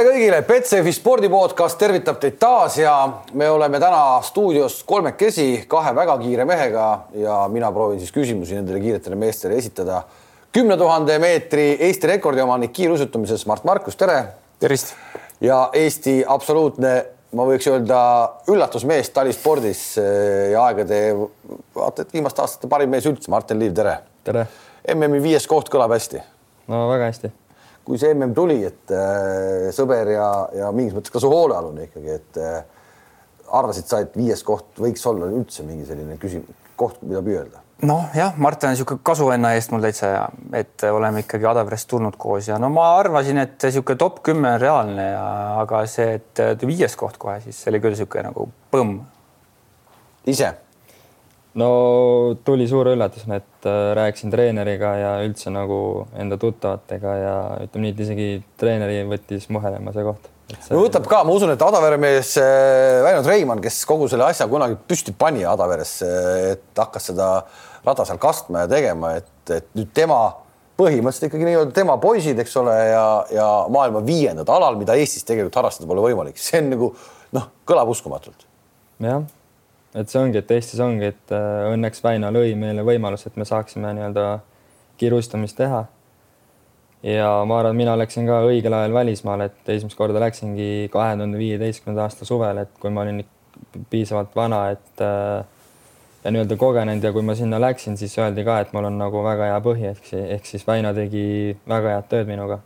tere kõigile, Betsafe spordipodcast tervitab teid taas ja me oleme täna stuudios kolmekesi kahe väga kiire mehega ja mina proovin siis küsimusi nendele kiiretele meestele esitada. kümne tuhande meetri Eesti rekordi omanik kiiruisutamises Mart Markus, tere. tervist. ja Eesti absoluutne, ma võiks öelda üllatusmees talispordis eh, ja aegade, vaata et viimaste aastate parim mees üldse, Martin Liiv, tere. tere. MM-i viies koht kõlab hästi. no väga hästi kui see mm tuli, et äh, sõber ja, ja mingis mõttes ka su hoolealune ikkagi, et äh, arvasid sa, et viies koht võiks olla üldse mingi selline küsimus, koht, mida püüelda? noh, jah, Mart on niisugune kasuvenna eest mul täitsa ja et oleme ikkagi Adaverest tulnud koos ja no ma arvasin, et niisugune top kümme on reaalne ja aga see, et viies koht kohe, siis see oli küll niisugune nagu põmm. ise no tuli suure üllatusena, et äh, rääkisin treeneriga ja üldse nagu enda tuttavatega ja ütleme nii, et isegi treeneri võttis muhelema see koht. See... no võtab ka, ma usun, et Adavere mees äh, Väino Treimann, kes kogu selle asja kunagi püsti pani Adaveresse, et hakkas seda rada seal kastma ja tegema, et, et nüüd tema põhimõtteliselt ikkagi nii-öelda tema poisid, eks ole, ja, ja maailma viiendad alal, mida Eestis tegelikult harrastada pole võimalik, see on nagu noh, kõlab uskumatult. jah et see ongi, et Eestis ongi, et äh, õnneks Väino lõi meile võimaluse, et me saaksime nii-öelda kiirustamist teha. ja ma arvan, mina läksin ka õigel ajal välismaale, et esimest korda läksingi kahe tuhande viieteistkümnenda aasta suvel, et kui ma olin piisavalt vana, et äh, ja nii-öelda kogenenud ja kui ma sinna läksin, siis öeldi ka, et mul on nagu väga hea põhi, ehk, ehk siis Väino tegi väga head tööd minuga.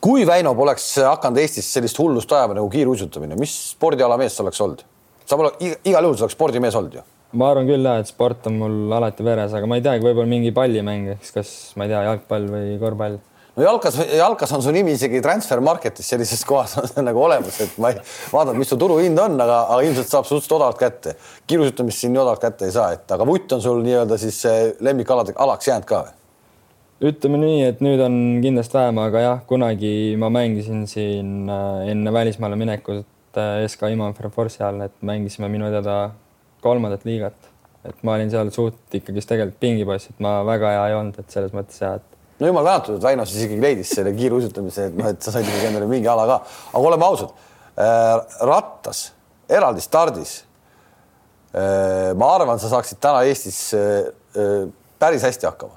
kui Väino poleks hakanud Eestis sellist hullust ajama nagu kiiruisutamine, mis spordiala mees sa oleks olnud? Sa pole igal juhul, sa oleks spordimees olnud ju. ma arvan küll jah, et sport on mul alati veres, aga ma ei teagi, võib-olla mingi pallimäng, eks kas ma ei tea, jalgpall või korvpall no jalkas, jalkas on su nimi isegi transfer market'is sellises kohas on see nagu olemas, et ma ei vaadanud, mis su turuhind on, aga, aga ilmselt saab suhteliselt odavalt kätte. kiirusutamist siin nii odavalt kätte ei saa, et aga vutt on sul nii-öelda siis lemmikalade alaks jäänud ka või? ütleme nii, et nüüd on kindlasti vähem, aga jah, kunagi ma mängisin siin äh, enne välismaale minekut et SK Imam Force'i all, et mängisime minu teada kolmandat liigat. et ma olin seal suht ikkagist tegelikult pingipoiss, et ma väga hea ei olnud, et selles mõttes ja et. no jumal tänatud, et Väino siis ikkagi leidis selle kiiruisutamise, et noh, et sa said ikkagi endale mingi ala ka, aga oleme ausad äh,. rattas, eraldi stardis äh,. ma arvan, sa saaksid täna Eestis äh, äh päris hästi hakkama.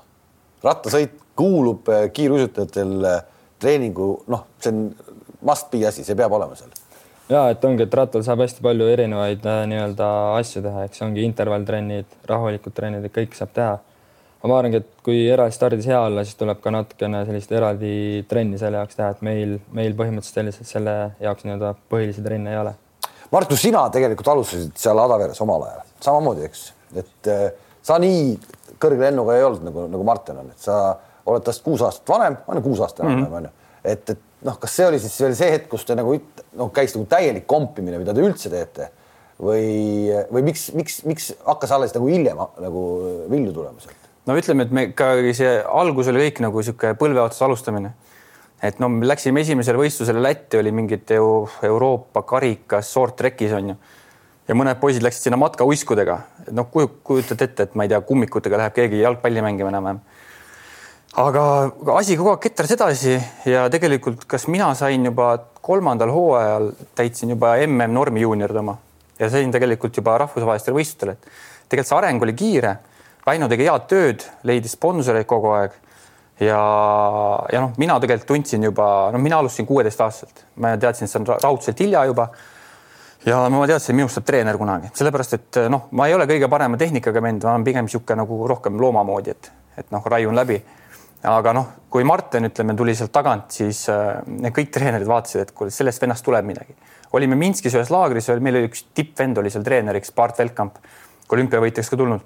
rattasõit kuulub äh, kiiruisutajatel äh, treeningu, noh, see on must be asi, see peab olema seal ja et ongi, et rattal saab hästi palju erinevaid äh, nii-öelda asju teha, eks ongi intervalltrennid, rahulikud trennid, et kõik saab teha. aga ma arvangi, et kui eraldi stardis hea olla, siis tuleb ka natukene sellist eraldi trenni selle jaoks teha, et meil, meil põhimõtteliselt selliselt selle jaoks nii-öelda põhilisi trenne ei ole. Martu, sina tegelikult alustasid seal Adaveres omal ajal samamoodi, eks, et äh, sa nii kõrge lennuga ei olnud nagu, nagu Martin on, et sa oled tast kuus aastat vanem, on ju kuus aastat enam-vähem mm -hmm. on ju, et, et noh, kas see oli siis veel see hetk, kus te nagu noh, käis nagu täielik kompimine, mida te üldse teete või, või miks, miks, miks hakkas alles nagu hiljem nagu vilju tulema sealt? no ütleme, et me ka see algus oli kõik nagu niisugune põlve otsas alustamine. et no me läksime esimesele võistlusele Lätti, oli mingit Euroopa karikas short track'is on ju. ja mõned poisid läksid sinna matkauiskudega, noh, kujutad ette, et ma ei tea, kummikutega läheb keegi jalgpalli mängima enam-vähem aga asi kogu aeg ketras edasi ja tegelikult, kas mina sain juba kolmandal hooajal täitsin juba mm normi juunioride oma. Ja sain tegelikult juba rahvusvahelistele võistlustele, et tegelikult see areng oli kiire. Väino tegi head tööd, leidis sponsoreid kogu aeg. Ja, ja noh, mina tegelikult tundsin juba, no mina alustasin kuueteistaastaselt, ma teadsin, et see on raudselt hilja juba. Ja ma teadsin, minust saab treener kunagi, sellepärast et noh, ma ei ole kõige parema tehnikaga vend, ma olen pigem niisugune nagu rohkem looma moodi, et, et noh, raiun läbi aga noh, kui Martin, ütleme, tuli sealt tagant, siis äh, kõik treenerid vaatasid, et kuule, sellest vennast tuleb midagi. olime Minskis ühes laagris, meil oli üks tippvend oli seal treeneriks, Bart Velkamp, olümpiavõitjaks ka tulnud.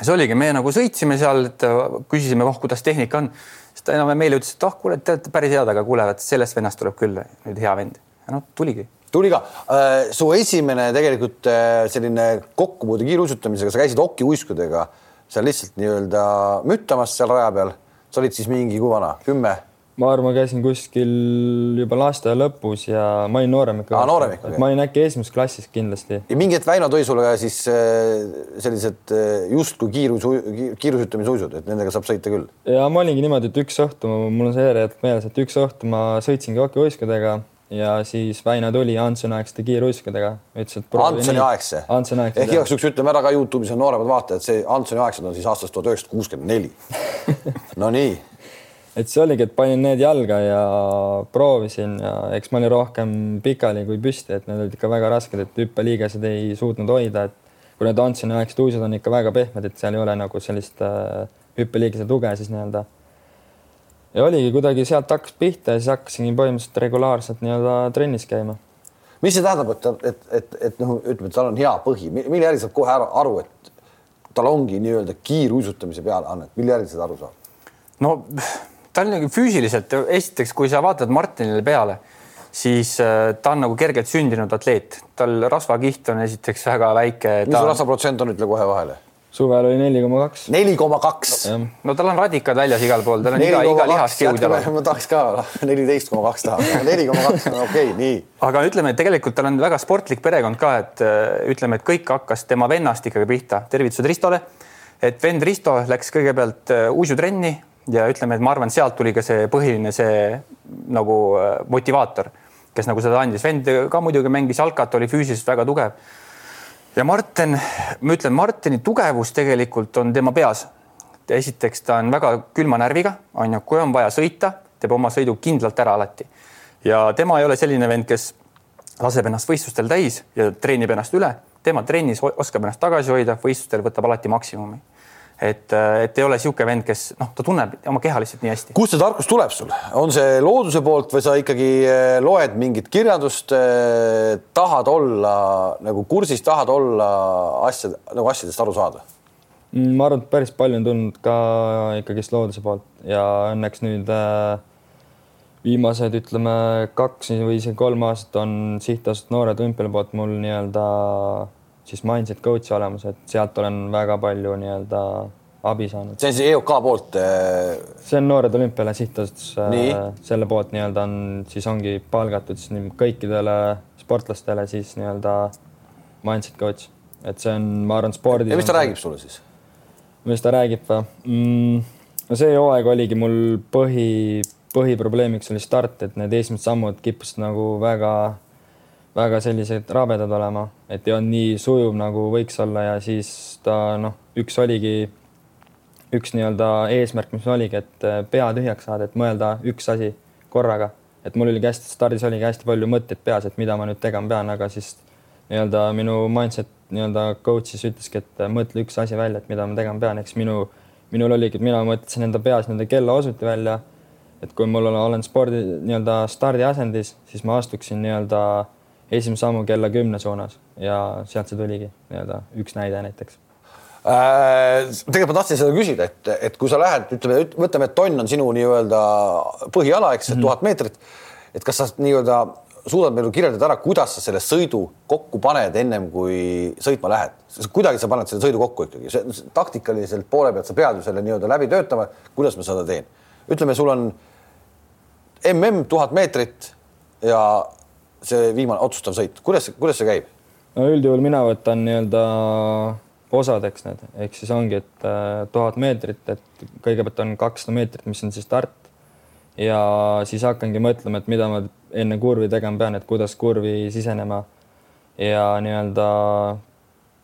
see oligi, me nagu sõitsime seal, et äh, küsisime, oh, kuidas tehnika on. siis ta enam meile ütles, et oh, kuule, te olete päris head, aga kuule, et sellest vennast tuleb küll nüüd hea vend. noh, tuligi tuli ka. Äh, su esimene tegelikult selline kokkupuude kiiruisutamisega, sa käisid okiuiskudega seal lihtsalt nii-öelda müttamas seal raja peal sa olid siis mingi, kui vana, kümme? ma arvan, ma käisin kuskil juba lasteaia lõpus ja ma olin noorem ikka. noorem ikka. ma olin äkki esimeses klassis kindlasti. ja mingi hetk Väino tõi sulle siis äh, sellised äh, justkui kiirus, kiirusütlemissuisud, et nendega saab sõita küll. ja ma olingi niimoodi, et üks õhtu, mul on see järjejärg meeles, et üks õhtu ma sõitsingi hokiuiskudega ja siis Väino tuli Antsoni aegsete kiiruiskadega, ütles, et Antsoni aegse. Antsoni aegse. ehk igaks juhuks ütleme ära ka Youtube'is on nooremad vaatajad, see Antsoni aegsed on siis aastast tuhat üheksasada kuuskümmend neli. Nonii. et see oligi, et panin need jalga ja proovisin ja eks ma olin rohkem pikali kui püsti, et need olid ikka väga rasked, et hüppeliigesed ei suutnud hoida, et kui need Antsoni aegsed uusad on ikka väga pehmed, et seal ei ole nagu sellist äh, hüppeliigese tuge siis nii-öelda ja oligi kuidagi sealt hakkas pihta ja siis hakkasingi põhimõtteliselt regulaarselt nii-öelda trennis käima. mis see tähendab, et, et, et, et noh, ütleme, et tal on hea põhi, mille järgi saab kohe aru, et tal ongi nii-öelda kiiruisutamise peale annet, mille järgi seda aru saab? no ta on nagu füüsiliselt, esiteks, kui sa vaatad Martinile peale, siis äh, ta on nagu kergelt sündinud atleet, tal rasvakiht on esiteks väga väike. mis su rasvaprotsent on, ütle kohe vahele suvel oli neli koma kaks. neli koma kaks. no tal on radikad väljas igal pool, tal on iga, iga lihaskiud jalal. ma tahaks ka neliteist koma kaks taha, neli koma kaks on okei okay,, nii. aga ütleme, et tegelikult tal on väga sportlik perekond ka, et äh, ütleme, et kõik hakkas tema vennast ikkagi pihta. tervitused Ristole. et vend Risto läks kõigepealt äh, uisutrenni ja ütleme, et ma arvan, sealt tuli ka see põhiline see nagu äh, motivaator, kes nagu seda andis. vend ka muidugi mängis jalkat, oli füüsiliselt väga tugev ja Martin, ma ütlen, Martini tugevus tegelikult on tema peas. esiteks, ta on väga külma närviga, on ju, kui on vaja sõita, teeb oma sõidu kindlalt ära alati. ja tema ei ole selline vend, kes laseb ennast võistlustel täis ja treenib ennast üle. tema trennis oskab ennast tagasi hoida, võistlustel võtab alati maksimumi et, äh, et ei ole niisugune vend, kes noh, ta tunneb oma keha lihtsalt nii hästi. kust see tarkus tuleb sul, on see looduse poolt või sa ikkagi äh, loed mingit kirjandust, äh, tahad olla nagu kursis, tahad olla asjad nagu asjadest aru saada? Mm, ma arvan, et päris palju on tulnud ka ikkagist looduse poolt ja õnneks nüüd äh, viimased ütleme kaks või isegi kolm aastat on sihtasutus Noored Olümpiale poolt mul nii-öelda siis mindset coach'i olemas, et sealt olen väga palju nii-öelda abi saanud. see on siis EOK poolt? Äh, see on Noored Olümpiale sihtasutus. Äh, selle poolt nii-öelda on, siis ongi palgatud siis kõikidele sportlastele siis nii-öelda mindset coach, et see on, ma arvan, spordis. ja mis ta on, räägib sulle siis? mis ta räägib või mm,? no see hooaeg oligi mul põhi, põhiprobleemiks oli start, et need esimesed sammud kippusid nagu väga väga sellised rabedad olema, et ei olnud nii sujuv, nagu võiks olla ja siis ta noh, üks oligi, üks nii-öelda eesmärk, mis oligi, et äh, pea tühjaks saada, et mõelda üks asi korraga, et mul oligi hästi, stardis oligi hästi palju mõtteid peas, et mida ma nüüd tegema pean, aga siis nii-öelda minu mindset nii-öelda coach siis ütleski, et äh, mõtle üks asi välja, et mida ma tegema pean, eks minu, minul oligi, et mina mõtlesin enda peas nii-öelda kellaosuti välja. et kui mul olen, olen spordi nii-öelda stardiasendis, siis ma astuksin nii-öelda esimese sammu kella kümne suunas ja sealt see tuligi nii-öelda üks näide näiteks äh,. tegelikult ma tahtsin seda küsida, et, et kui sa lähed, ütleme, võtame, et tonn on sinu nii-öelda põhiala, eks, tuhat mm -hmm. meetrit. et kas sa nii-öelda suudad meile kirjeldada ära, kuidas sa selle sõidu kokku paned ennem kui sõitma lähed? kuidagi sa paned selle sõidu kokku ikkagi, see taktikaliselt poole pealt sa pead ju selle nii-öelda läbi töötama. kuidas ma seda teen? ütleme, sul on mm tuhat meetrit ja see viimane otsustav sõit, kuidas, kuidas see käib? no üldjuhul mina võtan nii-öelda osadeks need, ehk siis ongi, et äh, tuhat meetrit, et kõigepealt on kakssada meetrit, mis on siis start. ja siis hakkangi mõtlema, et mida ma enne kurvi tegema pean, et kuidas kurvi sisenema. ja nii-öelda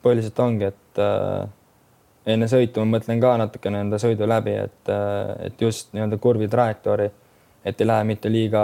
põhiliselt ongi, et äh, enne sõitu ma mõtlen ka natukene enda sõidu läbi, et, äh, et just nii-öelda kurvi trajektoori, et ei lähe mitte liiga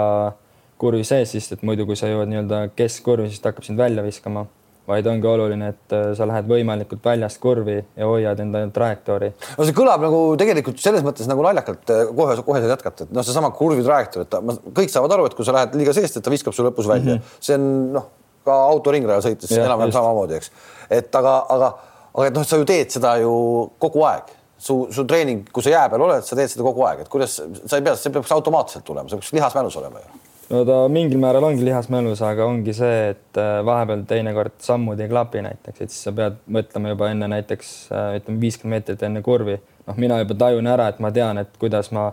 kurvi sees, sest et muidu, kui sa jõuad nii-öelda keskkurvi, siis ta hakkab sind välja viskama, vaid ongi oluline, et äh, sa lähed võimalikult väljast kurvi ja hoiad enda trajektoori. no see kõlab nagu tegelikult selles mõttes nagu naljakalt, äh, kohe, kohe saad jätkata, et noh, seesama kurvi trajektoor, et ta, kõik saavad aru, et kui sa lähed liiga seest, et ta viskab su lõpus välja mm, -hmm. see on noh, ka autoringrajal sõites enam-vähem samamoodi, eks. et aga, aga, aga et noh, sa ju teed seda ju kogu aeg su, su treening, kui sa jää peal oled, sa teed seda kogu aeg, et kuidas sa ei pea, see peaks automaatselt tulema, see peaks lihasmälus olema ju no ta mingil määral ongi lihasmälus, aga ongi see, et äh, vahepeal teinekord sammud ei klapi näiteks, et siis sa pead mõtlema juba enne näiteks äh, ütleme viiskümmend meetrit enne kurvi. noh, mina juba tajun ära, et ma tean, et kuidas ma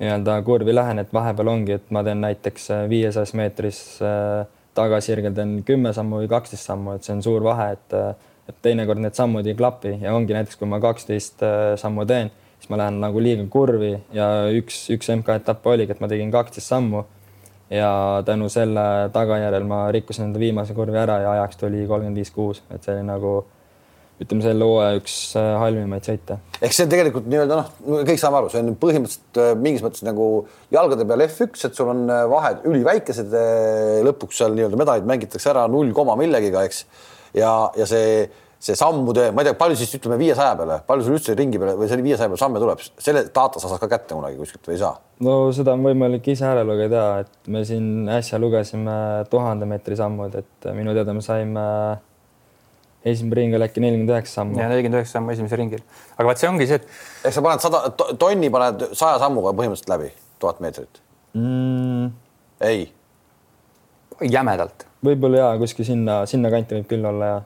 nii-öelda kurvi lähen, et vahepeal ongi, et ma teen näiteks äh, viiesajas meetris tagasisirgel teen kümme sammu või kaksteist sammu, et see on suur vahe, et et teinekord need sammud ei klapi ja ongi näiteks, kui ma kaksteist sammu teen, siis ma lähen nagu liiga kurvi ja üks, üks MK etapp oligi, et ma tegin kaksteist sammu ja tänu selle tagajärjel ma rikkusin enda viimase kurvi ära ja ajaks tuli kolmkümmend viis kuus, et see oli nagu ütleme selle hooaja üks äh, halvimaid sõite. ehk see tegelikult nii-öelda noh, kõik saame aru, see on põhimõtteliselt äh, mingis mõttes nagu jalgade peal F1, et sul on äh, vahed üliväikesed. lõpuks seal nii-öelda medalid mängitakse ära null koma millegiga, eks. ja, ja see, see sammude, ma ei tea, palju siis ütleme viiesaja peale, palju sul üldse ringi peale või selle viiesaja peale samme tuleb, selle data sa saad ka kätte kunagi kuskilt või ei saa? no seda on võimalik ise ära lugeda, et me siin äsja lugesime tuhande meetri sammud, et minu teada me saime esimene ring oli äkki nelikümmend üheksa sammu. ja nelikümmend üheksa sammu esimesel ringil. aga vaat see ongi see, et. ehk sa paned sada tonni paned saja sammuga põhimõtteliselt läbi, tuhat meetrit mm.? ei. jämedalt. võib-olla ja kuskil sinna, sinnakanti võib küll olla ja.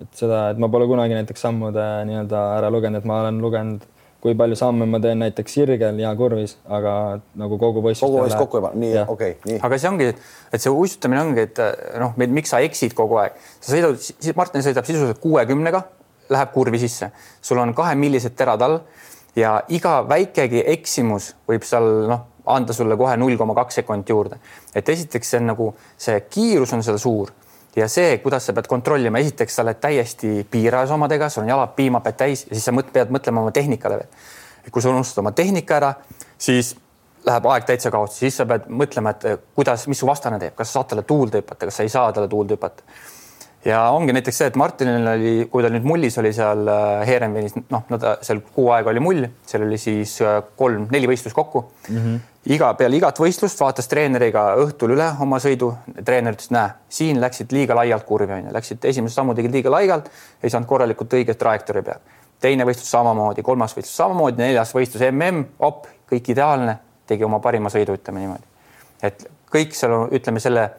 Et seda, et ma pole kunagi näiteks sammude nii-öelda ära lugenud, et ma olen lugenud kui palju samme ma teen näiteks sirgel ja kurvis, aga nagu kogu võistlus. kogu võistlus kokku pane, nii okei okay,, nii. aga see ongi, et see uisutamine ongi, et noh, miks sa eksid kogu aeg, sa sõidad, Martin sõidab sisuliselt kuuekümnega, läheb kurvi sisse, sul on kahemillised terad all ja iga väikegi eksimus võib seal noh, anda sulle kohe null koma kaks sekundit juurde. et esiteks see on nagu see kiirus on seal suur ja see, kuidas sa pead kontrollima, esiteks sa oled täiesti piirajas omadega, sul on jalad piimapead täis ja siis sa mõt, pead mõtlema oma tehnikale veel. kui sa unustad oma tehnika ära, siis läheb aeg täitsa kaotsi, siis sa pead mõtlema, et kuidas, mis su vastane teeb, kas sa saad talle tuulde hüpata, kas sa ei saa talle tuulde hüpata ja ongi näiteks see, et Martinil oli, kui ta nüüd mullis oli seal äh, Heerenvenis, noh, no ta seal kuu aega oli mull, seal oli siis äh, kolm-neli võistlust kokku mm. -hmm. iga peale igat võistlust vaatas treeneriga õhtul üle oma sõidu. treener ütles, näe, siin läksid liiga laialt kurvi onju, läksid esimese sammu tegid liiga laialt, ei saanud korralikult õiget trajektoori peal. teine võistlus samamoodi, kolmas võistlus samamoodi, neljas võistlus mm, op, kõik ideaalne, tegi oma parima sõidu, ütleme niimoodi. et kõik seal, ütleme selle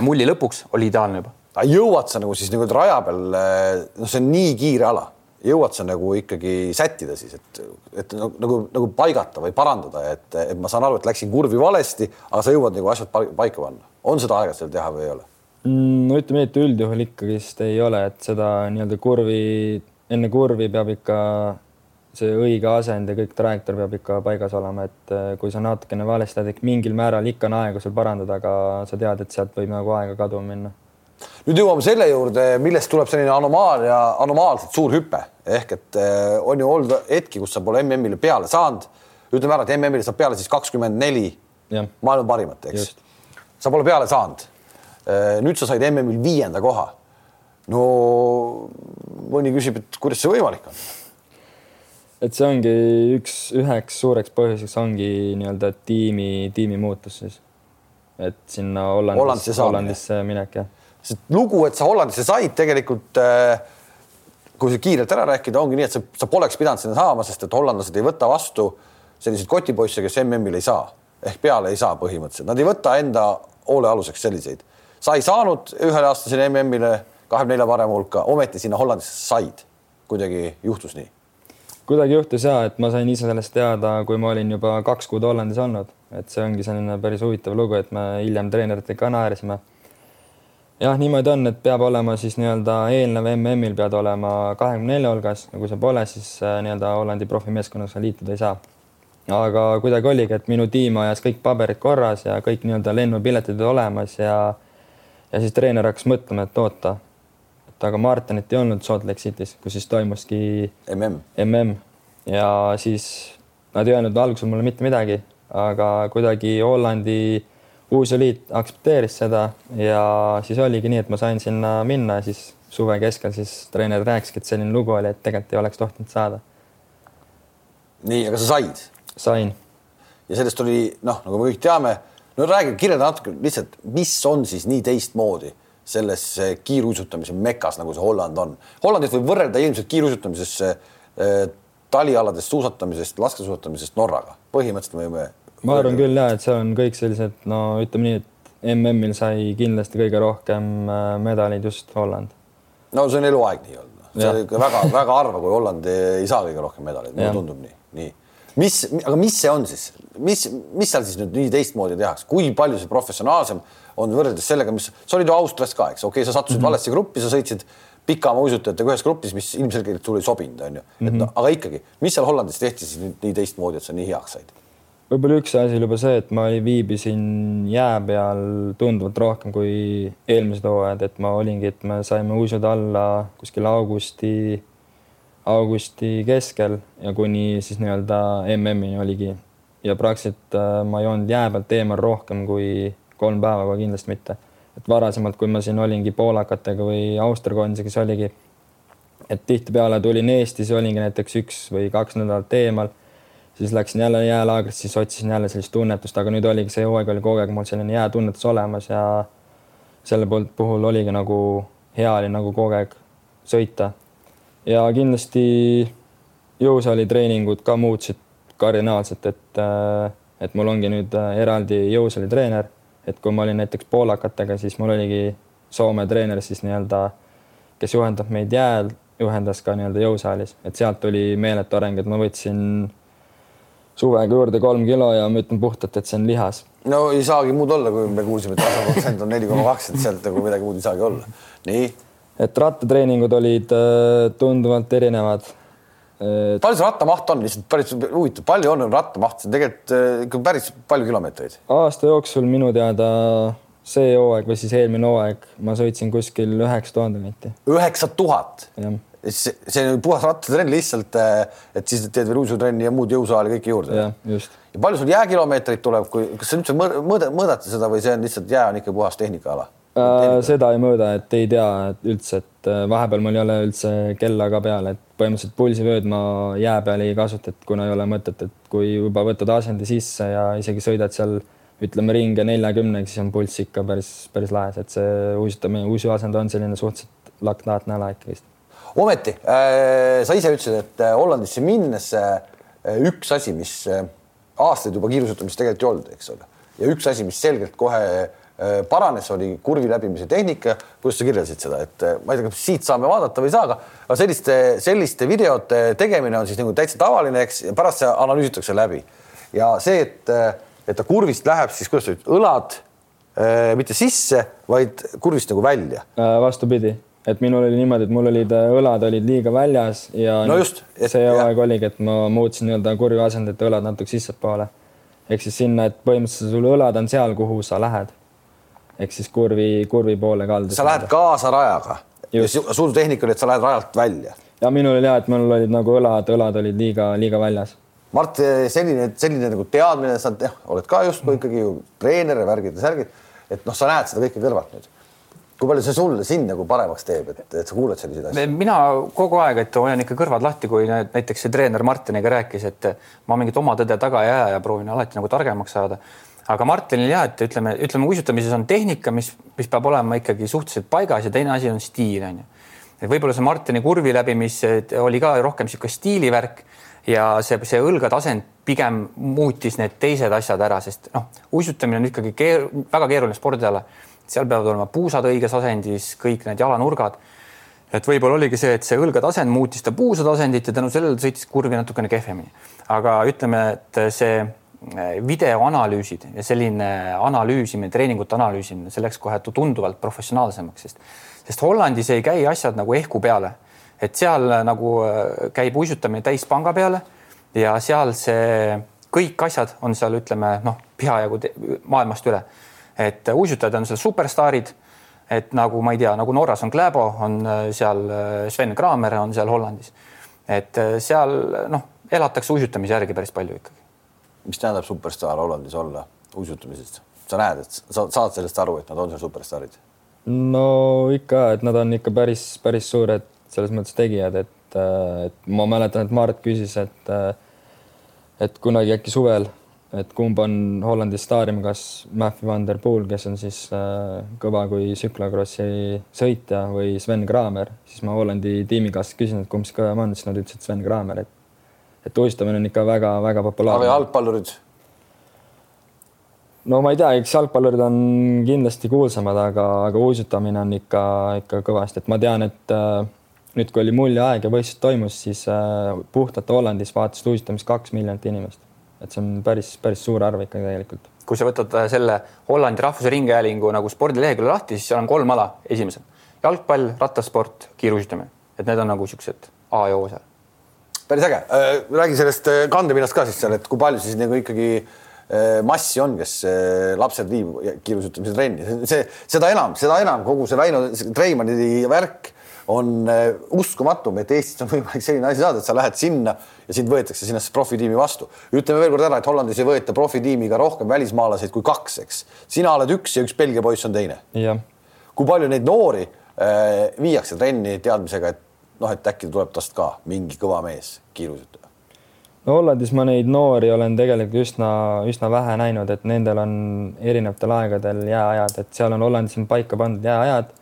mulli lõpuks oli ideaalne juba jõuad sa nagu siis nagu raja peal, noh, see on nii kiire ala, jõuad sa nagu ikkagi sättida siis, et, et nagu, nagu, nagu paigata või parandada, et, et ma saan aru, et läksin kurvi valesti, aga sa jõuad nagu asjad paika panna. on seda aega seal teha või ei ole? Mm, no ütleme nii, et üldjuhul ikkagist ei ole, et seda nii-öelda kurvi, enne kurvi peab ikka see õige asend ja kõik trajektoor peab ikka paigas olema, et eh, kui sa natukene valesti teed, mingil määral ikka on aega sul parandada, aga sa tead, et sealt võib nagu aega kaduma minna nüüd jõuame selle juurde, millest tuleb selline anomaalia, anomaalselt suur hüpe ehk et eh, on ju olnud hetki, kus sa pole MM-ile peale saanud. ütleme ära, et MM-ile saab peale siis kakskümmend neli maailma parimat, eks. sa pole peale saanud. Eh, nüüd sa said MM-il viienda koha. no mõni küsib, et kuidas see võimalik on? et see ongi üks, üheks suureks põhjuseks ongi nii-öelda tiimi, tiimi muutus siis. et sinna Hollandis, Hollandisse, Hollandisse minek jah sest lugu, et sa Hollandisse said tegelikult äh, kui see kiirelt ära rääkida, ongi nii, et sa, sa poleks pidanud sinna saama, sest et hollandlased ei võta vastu selliseid kotipoisse, kes MM-il ei saa ehk peale ei saa põhimõtteliselt, nad ei võta enda hoole aluseks selliseid. sa ei saanud ühele aastasele MM-ile kahekümne nelja parema hulka, ometi sinna Hollandisse said. kuidagi juhtus nii? kuidagi juhtus ja, et ma sain ise sellest teada, kui ma olin juba kaks kuud Hollandis olnud, et see ongi selline päris huvitav lugu, et me hiljem treeneritega naersime jah, niimoodi on, et peab olema siis nii-öelda eelnev MM-il pead olema kahekümne nelja hulgas ja kui sa pole, siis äh, nii-öelda Hollandi profimeeskonnaga liituda ei saa. aga kuidagi oligi, et minu tiim ajas kõik paberid korras ja kõik nii-öelda lennupiletid olemas ja ja siis treener hakkas mõtlema, et oota, et aga Martinit ei olnud Salt Lake City's, kus siis toimuski mm, MM ja siis nad ei öelnud alguses mulle mitte midagi, aga kuidagi Hollandi uus eliit aktsepteeris seda ja siis oligi nii, et ma sain sinna minna ja siis suve keskel siis treener rääkiski, et selline lugu oli, et tegelikult ei oleks tohtinud saada. nii, aga sa said? sain. ja sellest oli noh, nagu me kõik teame, no räägi, kirjelda natuke lihtsalt, mis on siis nii teistmoodi selles kiiruisutamise mekas, nagu see Holland on. Hollandit võib võrrelda ilmselt kiiruisutamisesse äh, talialadest suusatamisest, laskesuusatamisest Norraga, põhimõtteliselt võime ma arvan küll ja et seal on kõik sellised, no ütleme nii, et MM-il sai kindlasti kõige rohkem äh, medaleid just Holland. no see on eluaeg nii olnud, noh. see on ikka väga-väga harva, kui Holland ei saa kõige rohkem medaleid, mulle tundub nii, nii. mis, aga mis see on siis, mis, mis seal siis nüüd nii teistmoodi tehakse, kui palju see professionaalsem on võrreldes sellega, mis sa olid ju Austrias ka, eks, okei okay,, sa sattusid mm -hmm. valesse gruppi, sa sõitsid pikamaauisutajatega ühes grupis, mis ilmselgelt sulle ei sobinud, onju. et no mhm. aga ikkagi, mis seal Hollandis tehti siis nii teistmoodi, et sa nii heaks said? Võib-olla üks asi oli juba see, et ma viibisin jää peal tunduvalt rohkem kui eelmised hooajad, et ma olingi, et me saime uisuda alla kuskil augusti, augusti keskel ja kuni siis nii-öelda MM-ini oligi. ja praktiliselt äh, ma ei olnud jää pealt eemal rohkem kui kolm päeva, kohe kindlasti mitte. et varasemalt, kui ma siin olingi poolakatega või Austria koondisega, siis oligi, et tihtipeale tulin Eestis, olingi näiteks üks või kaks nädalat eemal siis läksin jälle jäälaagrisse, siis otsisin jälle sellist tunnetust, aga nüüd oligi see hooaeg oli kogu aeg mul selline jäätunnetus olemas ja selle poolt puhul oligi nagu hea oli nagu kogu aeg sõita. ja kindlasti jõusaali treeningud ka muutusid kardinaalselt, et, et mul ongi nüüd eraldi jõusaali treener, et kui ma olin näiteks poolakatega, siis mul oligi Soome treener siis nii-öelda, kes juhendab meid jääl, juhendas ka nii-öelda jõusaalis, et sealt tuli meeletu areng, et ma võtsin suvega juurde kolm kilo ja ma ütlen puhtalt, et see on lihas. no ei saagi muud olla, kui me kuulsime, et rasvaprotsent on neli koma kaks, et sealt nagu midagi muud ei saagi olla. nii. et rattatreeningud olid äh, tunduvalt erinevad palju see rattamaht on, lihtsalt päris huvitav, palju on rattamaht, see on tegelikult äh, ikka päris palju kilomeetreid. aasta jooksul minu teada see hooaeg või siis eelmine hooaeg ma sõitsin kuskil üheksa tuhande kanti. üheksa tuhat? See, see on puhas rattatrenn lihtsalt, eh, et siis teed veel uisutrenni ja muud jõusaali kõike juurde. jah, just. ja palju sul jääkilomeetreid tuleb, kui, kas sa üldse mõõda, mõõdate seda või see on lihtsalt jää on ikka puhas tehnikaala äh,? seda ei mõõda, et ei tea et üldse, et äh, vahepeal mul ei ole üldse kella ka peal, et põhimõtteliselt pulsivööd ma jää peal ei kasuta, et kuna ei ole mõtet, et kui juba võtad asendi sisse ja isegi sõidad seal ütleme ringe neljakümnega, siis on pulss ikka päris, päris laes, et see uisutamine, uisuasend on selline suhteliselt laktaatne ala ikkagist ometi äh, sa ise ütlesid, et äh, Hollandisse minnes äh, üks asi, mis aastaid juba kiirusutamist tegelikult ei olnud, eks ole, ja üks asi, mis selgelt kohe paranes, oli kurvi läbimise tehnika. kuidas sa kirjeldasid seda, et ma ei tea, kas siit saame vaadata või ei saa, aga selliste, selliste videote tegemine on siis nagu täitsa tavaline, eks, ja pärast see analüüsitakse läbi. ja see, et, et ta kurvist läheb siis, kuidas sa ütled, õlad mitte sisse, vaid kurvist nagu välja. vastupidi et minul oli niimoodi, et mul olid äh, õlad olid liiga väljas ja no just, et, see aeg oligi, et ma muutsin nii-öelda kurvi asendit õlad natuke sissepoole. ehk siis sinna, et põhimõtteliselt sul õlad on seal, kuhu sa lähed. ehk siis kurvi, kurvi poole kaldu. sa lähed kaasa rajaga. sul tehnika oli, et sa lähed rajalt välja. ja minul oli ja, et mul olid nagu õlad, õlad olid liiga, liiga väljas. Mart, selline, selline nagu teadmine, sa jah, oled ka justkui ikkagi ju treener ja värgid ja särgid, et noh, sa näed seda kõike kõrvalt nüüd kui palju see sulle sind nagu paremaks teeb, et, et sa kuuled selliseid asju? mina kogu aeg, et hoian ikka kõrvad lahti, kui näiteks see treener Martiniga rääkis, et ma mingit oma tõde taga ei aja ja proovin alati nagu targemaks saada. aga Martinil jah, et ütleme, ütleme uisutamises on tehnika, mis, mis peab olema ikkagi suhteliselt paigas ja teine asi on stiil on ju. et võib-olla see Martini kurvi läbi, mis oli ka rohkem niisugune stiilivärk ja see, see õlgade asend pigem muutis need teised asjad ära, sest noh, uisutamine on ikkagi keer, väga keeruline spordiala seal peavad olema puusad õiges asendis, kõik need jalanurgad. et võib-olla oligi see, et see õlgade asend muutis ta puusade asendit ja tänu sellele sõitis kurvi natukene kehvemini. aga ütleme, et see eh, videoanalüüsid ja selline analüüsimine, treeningute analüüsimine, see läks kohe tunduvalt professionaalsemaks, sest, sest Hollandis ei käi asjad nagu ehku peale, et seal nagu eh, käib uisutamine täispanga peale ja seal see kõik asjad on seal, ütleme noh, peajagu maailmast üle et uisutajad on seal superstaarid, et nagu ma ei tea, nagu Norras on Kläbo, on äh, seal äh, Sven Kramer on seal Hollandis. et äh, seal noh, elatakse uisutamise järgi päris palju ikkagi. mis tähendab superstaar Hollandis olla uisutamisest? sa näed, et sa saad sellest aru, et nad on seal superstaarid? no ikka, et nad on ikka päris, päris suured selles mõttes tegijad, et, et ma mäletan, et Mart küsis, et et kunagi äkki suvel et kumb on Hollandis staarim, kas Matthew Van Der Poel, kes on siis äh, kõva kui tsüklokrossi sõitja või Sven Kramer, siis ma Hollandi tiimikaaslast küsisin, et kumb see kõvem on, siis nad ütlesid Sven Kramer, et et uistamine on ikka väga-väga populaarne. aga jalgpallurid? no ma ei tea, eks jalgpallurid on kindlasti kuulsamad, aga, aga uisutamine on ikka, ikka kõvasti, et ma tean, et äh, nüüd, kui oli muljeaeg ja võistlus toimus, siis äh, puhtalt Hollandis vaatasid uisutamist kaks miljonit inimest et see on päris, päris suur arv ikka tegelikult. kui sa võtad äh, selle Hollandi Rahvusringhäälingu nagu spordilehekülje lahti, siis seal on kolm ala. Esimesel jalgpall, rattasport, kiiruisutamine, et need on nagu siuksed A ja O seal. päris äge, räägi sellest kandepinnast ka siis seal, et kui palju siis nagu ikkagi massi on, kes lapsed viib kiirusutamise trenni, see, seda enam, seda enam kogu see Väino Treimani värk on uskumatu, et Eestis on võimalik selline asi saada, et sa lähed sinna ja sind võetakse sinna profitiimi vastu. ütleme veel kord ära, et Hollandis ei võeta profitiimiga rohkem välismaalaseid kui kaks, eks. sina oled üks ja üks Belgia poiss on teine. kui palju neid noori äh, viiakse trenni teadmisega, et noh, et äkki tuleb tast ka mingi kõva mees kiirusutaja? no Hollandis ma neid noori olen tegelikult üsna, üsna vähe näinud, et nendel on erinevatel aegadel jääajad, et seal on Hollandis on paika pandud jääajad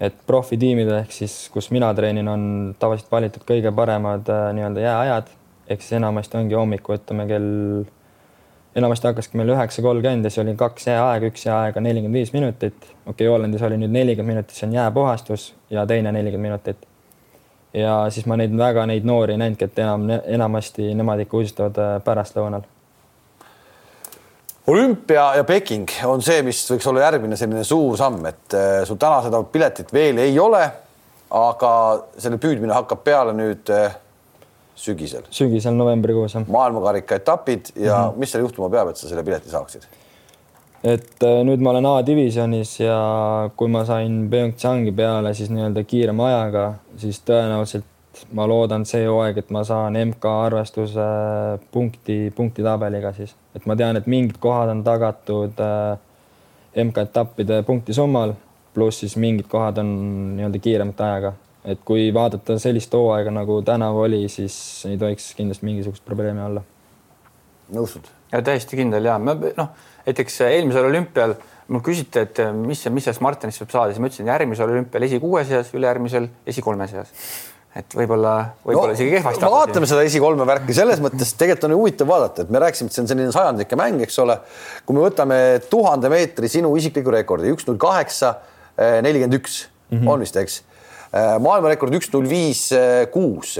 et profitiimid ehk siis, kus mina treenin, on tavaliselt valitud kõige paremad äh, nii-öelda jääajad ehk siis enamasti ongi hommiku, ütleme kell, enamasti hakkaski meil üheksa kolmkümmend ja siis oli kaks jääaega, üks jääaeg on nelikümmend viis minutit. okei okay,, Hollandis oli nüüd nelikümmend minutit, see on jääpuhastus ja teine nelikümmend minutit. ja siis ma neid väga neid noori ei näinudki, et enam, enamasti nemad ikka uisutavad äh, pärastlõunal olümpia ja Peking on see, mis võiks olla järgmine selline suur samm, et äh, sul täna seda piletit veel ei ole, aga selle püüdmine hakkab peale nüüd äh, sügisel. sügisel novembrikuus jah. maailmakarika etapid ja mm -hmm. mis seal juhtuma peab, et sa selle pileti saaksid? et äh, nüüd ma olen A-divisjonis ja kui ma sain Pyeongchangi peale siis nii-öelda kiirema ajaga, siis tõenäoliselt ma loodan see hooaeg, et ma saan MK arvestuse punkti, punktitabeliga siis, et ma tean, et mingid kohad on tagatud äh, MK-etappide punktisummal, pluss siis mingid kohad on nii-öelda kiiremate ajaga. et kui vaadata sellist hooaega nagu tänavu oli, siis ei tohiks kindlasti mingisugust probleemi olla. nõustud? ja täiesti kindel ja ma noh, näiteks eelmisel olümpial mul küsiti, et mis, mis sellest Martinist võib saada, siis ma ütlesin järgmisel olümpial esikuue seas, ülejärgmisel esikolme seas et võib-olla, võib-olla no, isegi kehvasti. vaatame seda esikolme värki, selles mõttes tegelikult on ju huvitav vaadata, et me rääkisime, et see on selline sajandike mäng, eks ole. kui me võtame tuhande meetri sinu isikliku rekordi üks null kaheksa eh, nelikümmend üks mhm. on vist, eks eh, maailmarekord üks null viis eh, kuus.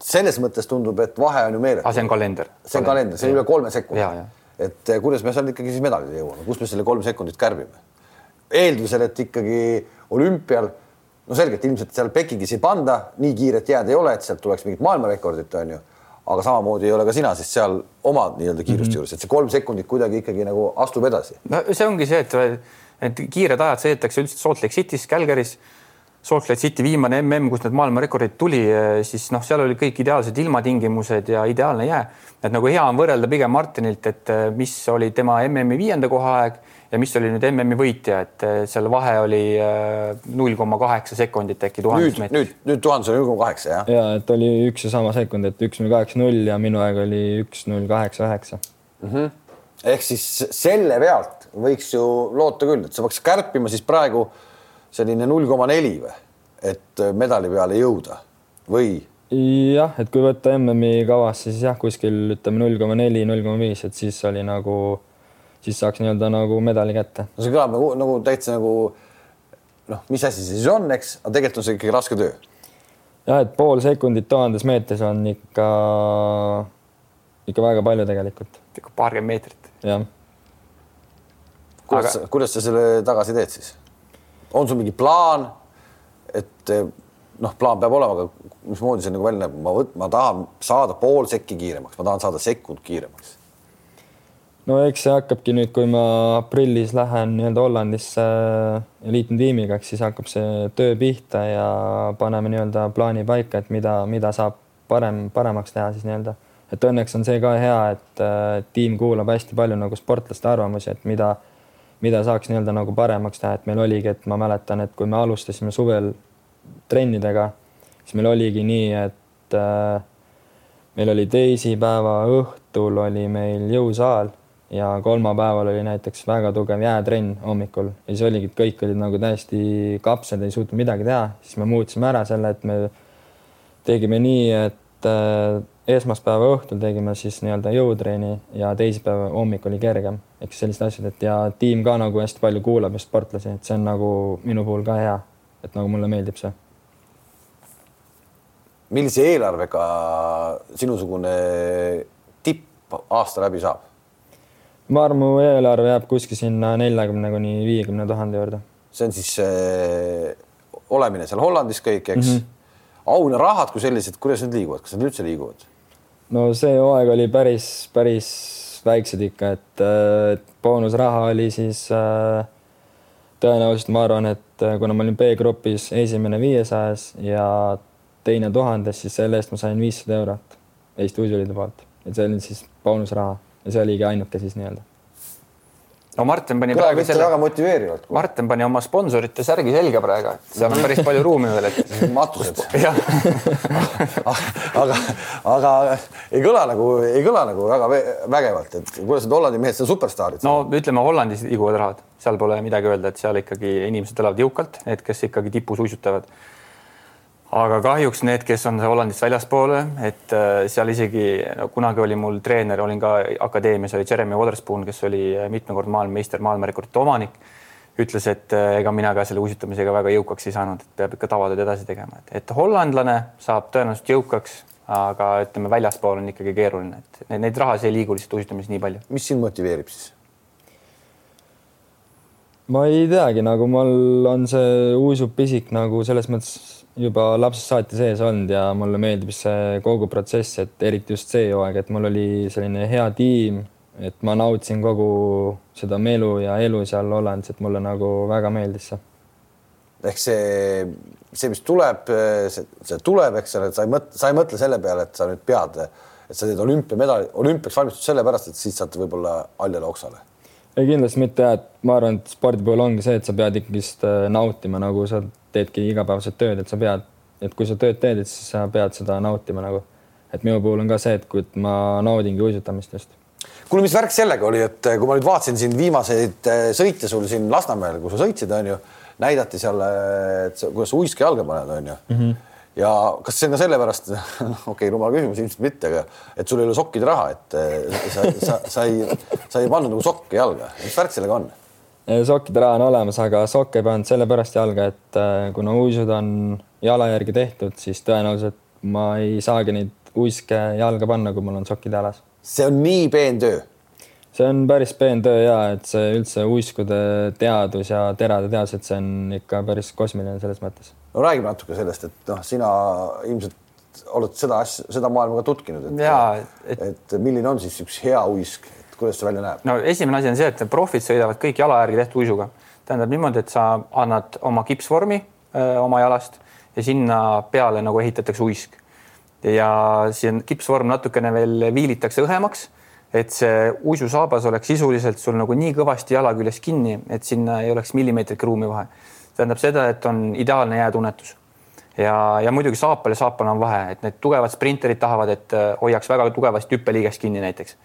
selles mõttes tundub, et vahe on ju meeletu. Ah, see on kalender. see on kalender, see on üle kolme sekundi. et kuidas me seal ikkagi siis medalile jõuame, kus me selle kolm sekundit kärbime? eeldusel, et ikkagi olümpial no selgelt ilmselt seal Pekingis ei panda, nii kiiret jääd ei ole, et sealt tuleks mingit maailmarekordit, on ju. aga samamoodi ei ole ka sina siis seal oma nii-öelda kiiruste mm -hmm. juures, et see kolm sekundit kuidagi ikkagi nagu astub edasi. no see ongi see, et, et kiired ajad sõidetakse üldiselt Salt Lake City's, Calgary's. Salt Lake City viimane mm, kus need maailmarekordid tuli, siis noh, seal olid kõik ideaalsed ilmatingimused ja ideaalne jää. et nagu hea on võrrelda pigem Martinilt, et mis oli tema MM-i viienda koha aeg ja mis oli nüüd MM-i võitja, et äh, seal vahe oli äh, null koma kaheksa sekundit äkki tuhandest meetrist. nüüd, nüüd tuhandes oli null koma kaheksa, jah? ja et oli üks ja sama sekund, et üks null kaheksa null ja minu aeg oli üks null kaheksa üheksa. Mhm. ehk siis selle pealt võiks ju loota küll, et sa peaks kärpima siis praegu selline null koma neli või, et äh, medali peale jõuda või? jah, et kui võtta MM-i kavasse, siis jah, kuskil ütleme null koma neli, null koma viis, et siis oli nagu siis saaks nii-öelda nagu medali kätte. no see kõlab nagu, nagu täitsa nagu noh, mis asi see siis on, eks, aga tegelikult on see ikkagi raske töö. jah, et pool sekundit tuhandes meetris on ikka, ikka väga palju tegelikult. ikka paarkümmend meetrit. jah. kuidas aga..., kuidas sa selle tagasi teed siis? on sul mingi plaan, et noh, plaan peab olema, aga mismoodi see nagu välja näeb, ma võt-, ma tahan saada pool sekki kiiremaks, ma tahan saada sekund kiiremaks no eks see hakkabki nüüd, kui ma aprillis lähen nii-öelda Hollandisse ja äh, liitun tiimiga, eks siis hakkab see töö pihta ja paneme nii-öelda plaani paika, et mida, mida saab parem, paremaks teha siis nii-öelda. et õnneks on see ka hea, et äh, tiim kuulab hästi palju nagu sportlaste arvamusi, et mida, mida saaks nii-öelda nagu paremaks teha, et meil oligi, et ma mäletan, et kui me alustasime suvel trennidega, siis meil oligi nii, et äh, meil oli teisipäeva õhtul oli meil jõusaal ja kolmapäeval oli näiteks väga tugev jäätrenn hommikul ja siis oligi, et kõik olid nagu täiesti kapsad, ei suutnud midagi teha, siis me muutsime ära selle, et me tegime nii, et äh, esmaspäeva õhtul tegime siis nii-öelda jõutreeni ja teisipäeva hommik oli kergem, ehk sellised asjad, et ja tiim ka nagu hästi palju kuulab just sportlasi, et see on nagu minu puhul ka hea, et nagu mulle meeldib see. millise eelarvega sinusugune tipp aasta läbi saab? Ma arvan, mu eelarve jääb kuskil sinna neljakümne kuni viiekümne tuhande juurde. see on siis äh, olemine seal Hollandis kõik, eks mm. -hmm. auhinnarahad kui sellised, kuidas need liiguvad, kas need üldse liiguvad? no see hooaeg oli päris, päris väiksed ikka, et, et boonusraha oli siis äh, tõenäoliselt ma arvan, et äh, kuna ma olin B-grupis esimene viiesajas ja teine tuhandes, siis selle eest ma sain viissada eurot Eesti Uisuliidu poolt, et see oli siis boonusraha ja see oligi ainuke siis nii-öelda no Martin pani kõlab praegu vist selle, väga motiveerivalt. Martin pani oma sponsorite särgi selga praegu, et seal on päris palju ruumi veel, et matused. jah, aga, aga ei kõla nagu, ei kõla nagu väga vä- vägevalt, et kuidas need Hollandi mehed, see on superstaarid. no ütleme, Hollandis liiguvad rahad, seal pole midagi öelda, et seal ikkagi inimesed elavad jõukalt, need, kes ikkagi tipus uisutavad. Aga kahjuks need, kes on Hollandist väljaspoole, et äh, seal isegi no, kunagi oli mul treener, olin ka akadeemias, oli Jeremy Waterspoon, kes oli mitmekordne maailmameister, maailmarekordite omanik ütles, et äh, ega mina ka selle uisutamisega väga jõukaks ei saanud, et peab ikka tavatööd edasi tegema, et, et hollandlane saab tõenäoliselt jõukaks, aga ütleme, väljaspool on ikkagi keeruline, et neid, neid rahasid ei liigu lihtsalt uisutamises nii palju. mis sind motiveerib siis? ma ei teagi, nagu mul on see uisupisik nagu selles mõttes juba lapsest saati sees olnud ja mulle meeldib see kogu protsess, et eriti just see hooaeg, et mul oli selline hea tiim, et ma nautisin kogu seda melu ja elu seal Hollandis, et mulle nagu väga meeldis see. ehk see, see, mis tuleb, see, tuleb, eks ole, et sa ei mõtle, sa ei mõtle selle peale, et sa nüüd pead, et sa teed olümpiamedali, olümpiaks valmistud sellepärast, et siis saad võib-olla haljale oksale. ei kindlasti mitte et ma arvan, et spordi puhul ongi see, et sa pead ikkagist äh, nautima, nagu sa teedki igapäevaselt tööd, et sa pead, et kui sa tööd teed, et siis sa pead seda nautima nagu. et minu puhul on ka see, et kui ma naudingi uisutamist just kuule, mis värk sellega oli, et kui ma nüüd vaatasin siin viimaseid eh, sõite sul siin Lasnamäel, kus sa sõitsid, onju, näidati seal, et sa, kuidas sa uiske jalga paned, onju mm. -hmm. ja kas see on ka sellepärast, okei okay,, rumal küsimus ilmselt mitte, aga et sul ei ole sokkide raha, et eh, sa, sa, sa ei, sa ei pannud nagu sokke jalga, mis värk sellega on? Sokkide raha on olemas, aga sokke ei pannud sellepärast jalga, et äh, kuna uisud on jala järgi tehtud, siis tõenäoliselt ma ei saagi neid uiske jalga panna, kui mul on sokid jalas. see on nii peen töö. see on päris peen töö ja et see üldse uiskude teadus ja terade teadus, et see on ikka päris kosmiline selles mõttes. no räägime natuke sellest, et noh, sina ilmselt oled seda asja, seda maailma ka tutkinud, et et, et- et milline on siis üks hea uisk, et kuidas see välja näeb? no esimene asi on see, et profid sõidavad kõik jala järgi tehtud uisuga. tähendab niimoodi, et sa annad oma kipsvormi öö, oma jalast ja sinna peale nagu ehitatakse uisk. ja siin kipsvorm natukene veel viilitakse õhemaks, et see uisusaabas oleks sisuliselt sul nagu nii kõvasti jala küljes kinni, et sinna ei oleks millimeetrit ruumi vahe. tähendab seda, et on ideaalne jäätunnetus ja, ja muidugi saapal ja saapal on vahe, et need tugevad sprinterid tahavad, et äh, hoiaks väga tugevasti hüppeliigest kinni näiteks.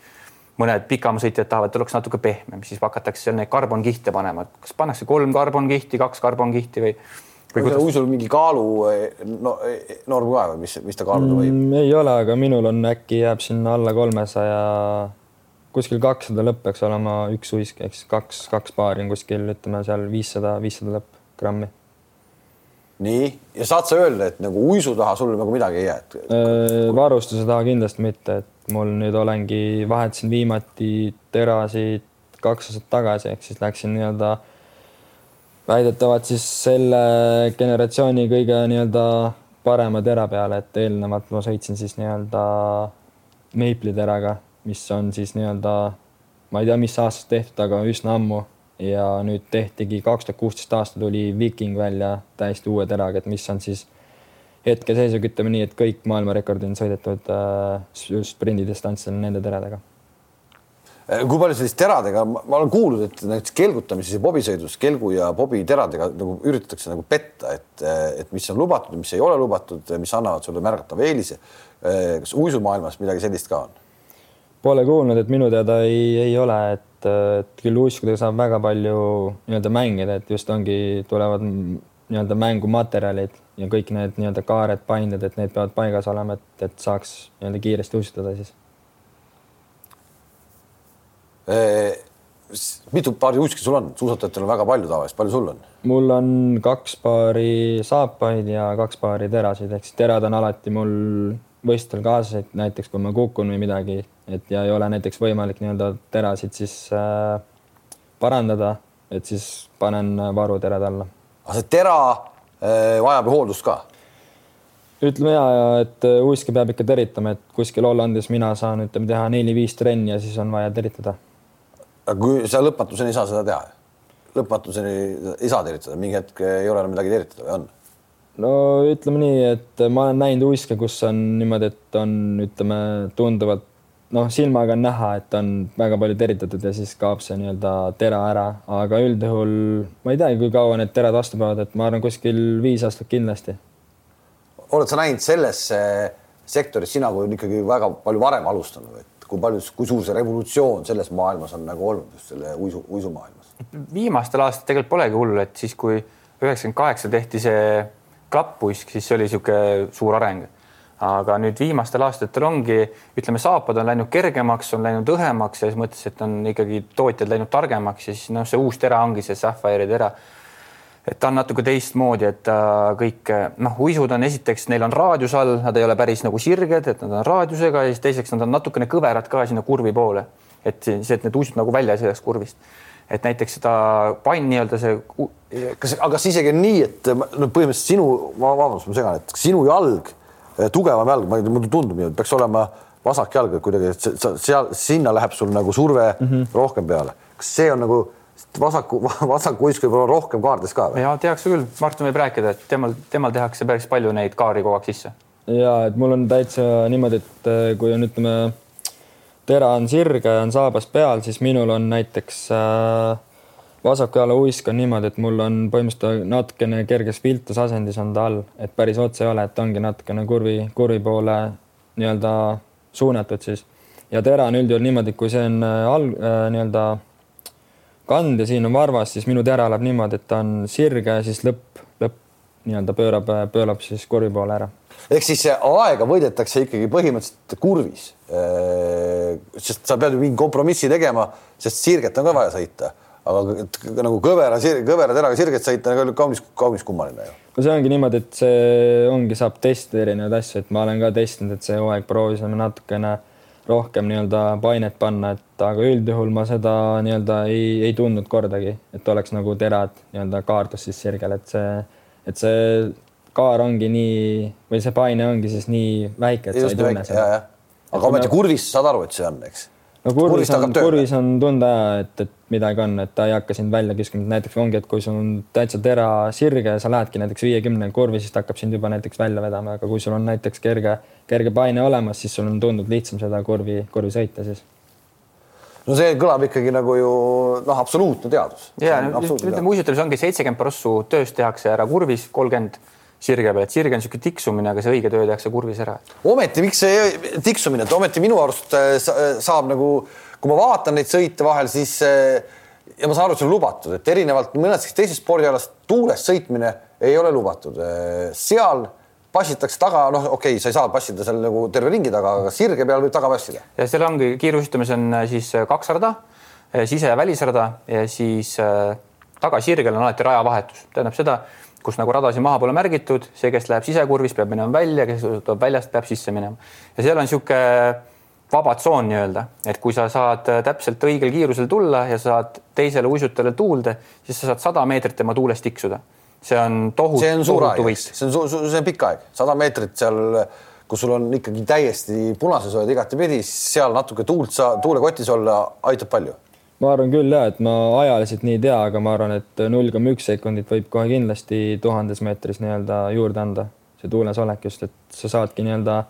Mõned pikamaasõitjad tahavad, et oleks natuke pehmem, siis hakatakse seal neid karbonkihte panema, et kas pannakse kolm karbonkihti, kaks karbonkihti või, või kuidas? uisul mingi kaalu no, norm ka või mis, mis ta kaaluda võib? Mm, ei ole, aga minul on äkki jääb sinna alla kolmesaja, kuskil kakssada lõpp peaks olema üks uisk, ehk siis kaks, kaks paari on kuskil ütleme seal viissada, viissada lõpp grammi. nii, ja saad sa öelda, et nagu uisu taha sul nagu midagi ei jää, et Äh, varustuse taha kindlasti mitte, et mul nüüd olengi, vahetasin viimati terasid kaks aastat tagasi, ehk siis läksin nii-öelda väidetavalt siis selle generatsiooni kõige nii-öelda parema tera peale, et eelnevalt ma sõitsin siis nii-öelda Maple'i teraga, mis on siis nii-öelda, ma ei tea, mis aastast tehtud, aga üsna ammu. Ja nüüd tehtigi kaks tuhat kuusteist aasta tuli Viking välja täiesti uue teraga, et mis on siis hetkeseisuga ütleme nii, et kõik maailmarekordid on sõidetud äh, sprindidistantsil nende teradega. kui palju sellist teradega, ma olen kuulnud, et näiteks kelgutamises ja bobisõidus kelgu ja bobi teradega nagu üritatakse nagu petta, et, et mis on lubatud, mis ei ole lubatud, mis annavad sulle märgatava eelise. kas uisumaailmas midagi sellist ka on? Pole kuulnud, et minu teada ei, ei ole, et, et küll uiskudega saab väga palju nii-öelda mängida, et just ongi, tulevad nii-öelda mängumaterjalid ja kõik need nii-öelda kaared, painded, et need peavad paigas olema, et, et saaks nii-öelda kiiresti uisutada siis. mitu paari uiski sul on? suusatajatel on väga palju tavaliselt, palju sul on? mul on kaks paari saapaid ja kaks paari terasid, ehk siis terad on alati mul võistlustel kaasas, et näiteks kui ma kukun või midagi, et ja ei ole näiteks võimalik nii-öelda terasid siis äh, parandada, et siis panen varuterad alla. aga see tera vajab ju hooldust ka. ütleme ja, ja et äh, uiske peab ikka teritama, et kuskil Hollandis mina saan, ütleme, teha neli-viis trenni ja siis on vaja teritada. aga kui sa lõpmatuseni ei saa seda teha, lõpmatuseni ei saa teritada, mingi hetk ei ole enam midagi teritada või on? no ütleme nii, et ma olen näinud uiske, kus on niimoodi, et on, ütleme tunduvalt noh, silmaga on näha, et on väga palju teritatud ja siis kaob see nii-öelda tera ära, aga üldjuhul ma ei teagi, kui kaua need terad vastu peavad, et ma arvan, kuskil viis aastat kindlasti. oled sa näinud selles sektoris, sina kui ikkagi väga palju varem alustanud, et kui palju, kui suur see revolutsioon selles maailmas on nagu olnud just selle uisu, uisumaailmas? viimastel aastatel tegelikult polegi hullu, et siis, kui üheksakümmend kaheksa tehti see klappuisk, siis see oli niisugune suur areng aga nüüd viimastel aastatel ongi, ütleme, saapad on läinud kergemaks, on läinud õhemaks selles mõttes, et on ikkagi tootjad läinud targemaks ja siis noh, see uus tera ongi see Sapphire tera. et ta on natuke teistmoodi, et ta kõik noh, uisud on esiteks, neil on raadius all, nad ei ole päris nagu sirged, et nad on raadiusega ja siis teiseks nad on natukene kõverad ka sinna kurvi poole, et siis, et need uisud nagu välja ei sõidaks kurvist et näiteks seda pann nii-öelda see. kas, aga kas isegi on nii, et no põhimõtteliselt sinu, vabandust, ma segan, et sinu jalg tugevam jalg, ma ei tea, mulle tundub nii, et peaks olema vasak jalg, kuidagi, et seal, sinna läheb sul nagu surve mm -hmm. rohkem peale. kas see on nagu vasaku, vasaku uisk võib olla rohkem kaardes ka või? ja tehakse küll, Martin võib rääkida, et temal, temal tehakse päris palju neid kaari kogu aeg sisse. ja et mul on täitsa niimoodi, et eh, kui on, ütleme, tera on sirge ja on saabas peal, siis minul on näiteks äh, vasaku jala uisk on niimoodi, et mul on põhimõtteliselt natukene kerges viltusasendis on ta all, et päris otse ei ole, et ongi natukene kurvi, kurvi poole nii-öelda suunatud siis. ja tera on üldjuhul niimoodi, kui see on äh, all äh, nii-öelda kand ja siin on varvas, siis minu tera läheb niimoodi, et ta on sirge ja siis lõpp, lõpp nii-öelda pöörab, pöörab siis kurvi poole ära. ehk siis aega võidetakse ikkagi põhimõtteliselt kurvis. Äh, sest sa pead ju mingi kompromissi tegema, sest sirget on ka vaja sõita aga nagu kõvera, kõvera teraga sirget sõita on kaunis, kaunis kummaline ju. no see ongi niimoodi, et see ongi, saab testida erinevaid asju, et ma olen ka testinud, et see hooaeg proovisime natukene rohkem nii-öelda painet panna, et aga üldjuhul ma seda nii-öelda ei, ei tundnud kordagi, et oleks nagu terad nii-öelda kaardus siis sirgel, et see, et see kaar ongi nii või see paine ongi siis nii väike, et Just sa ei tunne seda. aga ometi kurvis saad aru, et see on, eks no kurvis on, kurvis on tunda, et, et midagi on, et ta ei hakka sind välja kiskuma, näiteks ongi, et kui sul on täitsa tera sirge ja sa lähedki näiteks viiekümne kurvi, siis ta hakkab sind juba näiteks välja vedama, aga kui sul on näiteks kerge, kerge paine olemas, siis sul on tunduvalt lihtsam seda kurvi, kurvi sõita siis. No see kõlab ikkagi nagu ju noh, absoluutne teadus. ja ütleme uisutamises ongi seitsekümmend prossu tööst tehakse ära kurvis, kolmkümmend sirge peal, et sirge on niisugune tiksumine, aga see õige töö tehakse kurvis ära. ometi, miks see tiksumine, et ometi minu arust äh, äh, saab nagu, kui ma vaatan neid sõite vahel, siis äh, ja ma saan aru, et see on lubatud, et erinevalt mõnest teisest spordialast tuules sõitmine ei ole lubatud. seal passitakse taga, noh, okei okay,, sa ei saa passida seal nagu terve ringi taga, aga sirge peal võib taga passida. ja seal ongi kiiruisutamises on siis kaks rada, sise- ja välisrada ja siis tagasirgel on alati rajavahetus, tähendab seda kus nagu radasid maha pole märgitud, see, kes läheb sisekurvis, peab minema välja, kes tuleb väljast, peab sisse minema. ja seal on niisugune vaba tsoon nii-öelda, et kui sa saad täpselt õigel kiirusel tulla ja saad teisele uisutajale tuulde, siis sa saad sada meetrit tema tuulest tiksuda. see on tohutu, tohutu võit. see on, see on pikk aeg, sada meetrit seal, kus sul on ikkagi täiesti punases oled igatepidi, seal natuke tuult sa tuulekotis olla aitab palju ma arvan küll ja et ma ajaliselt nii ei tea, aga ma arvan, et null koma üks sekundit võib kohe kindlasti tuhandes meetris nii-öelda juurde anda, see tuules olek just, et sa saadki nii-öelda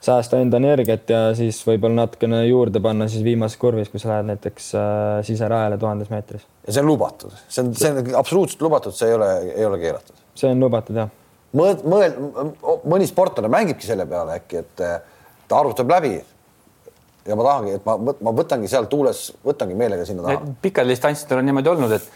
säästa enda energiat ja siis võib-olla natukene juurde panna siis viimases kurvis, kui sa lähed näiteks äh, siserajale tuhandes meetris. ja see on lubatud, see on, see on absoluutselt lubatud, see ei ole, ei ole keelatud. see on lubatud jah. mõeld-, mõeld-, mõni sportlane mängibki selle peale äkki, et ta arvutab läbi ja ma tahangi, et ma, ma võtangi seal tuules, võtangi meelega sinna taha. pikad distantsidel on niimoodi olnud, et,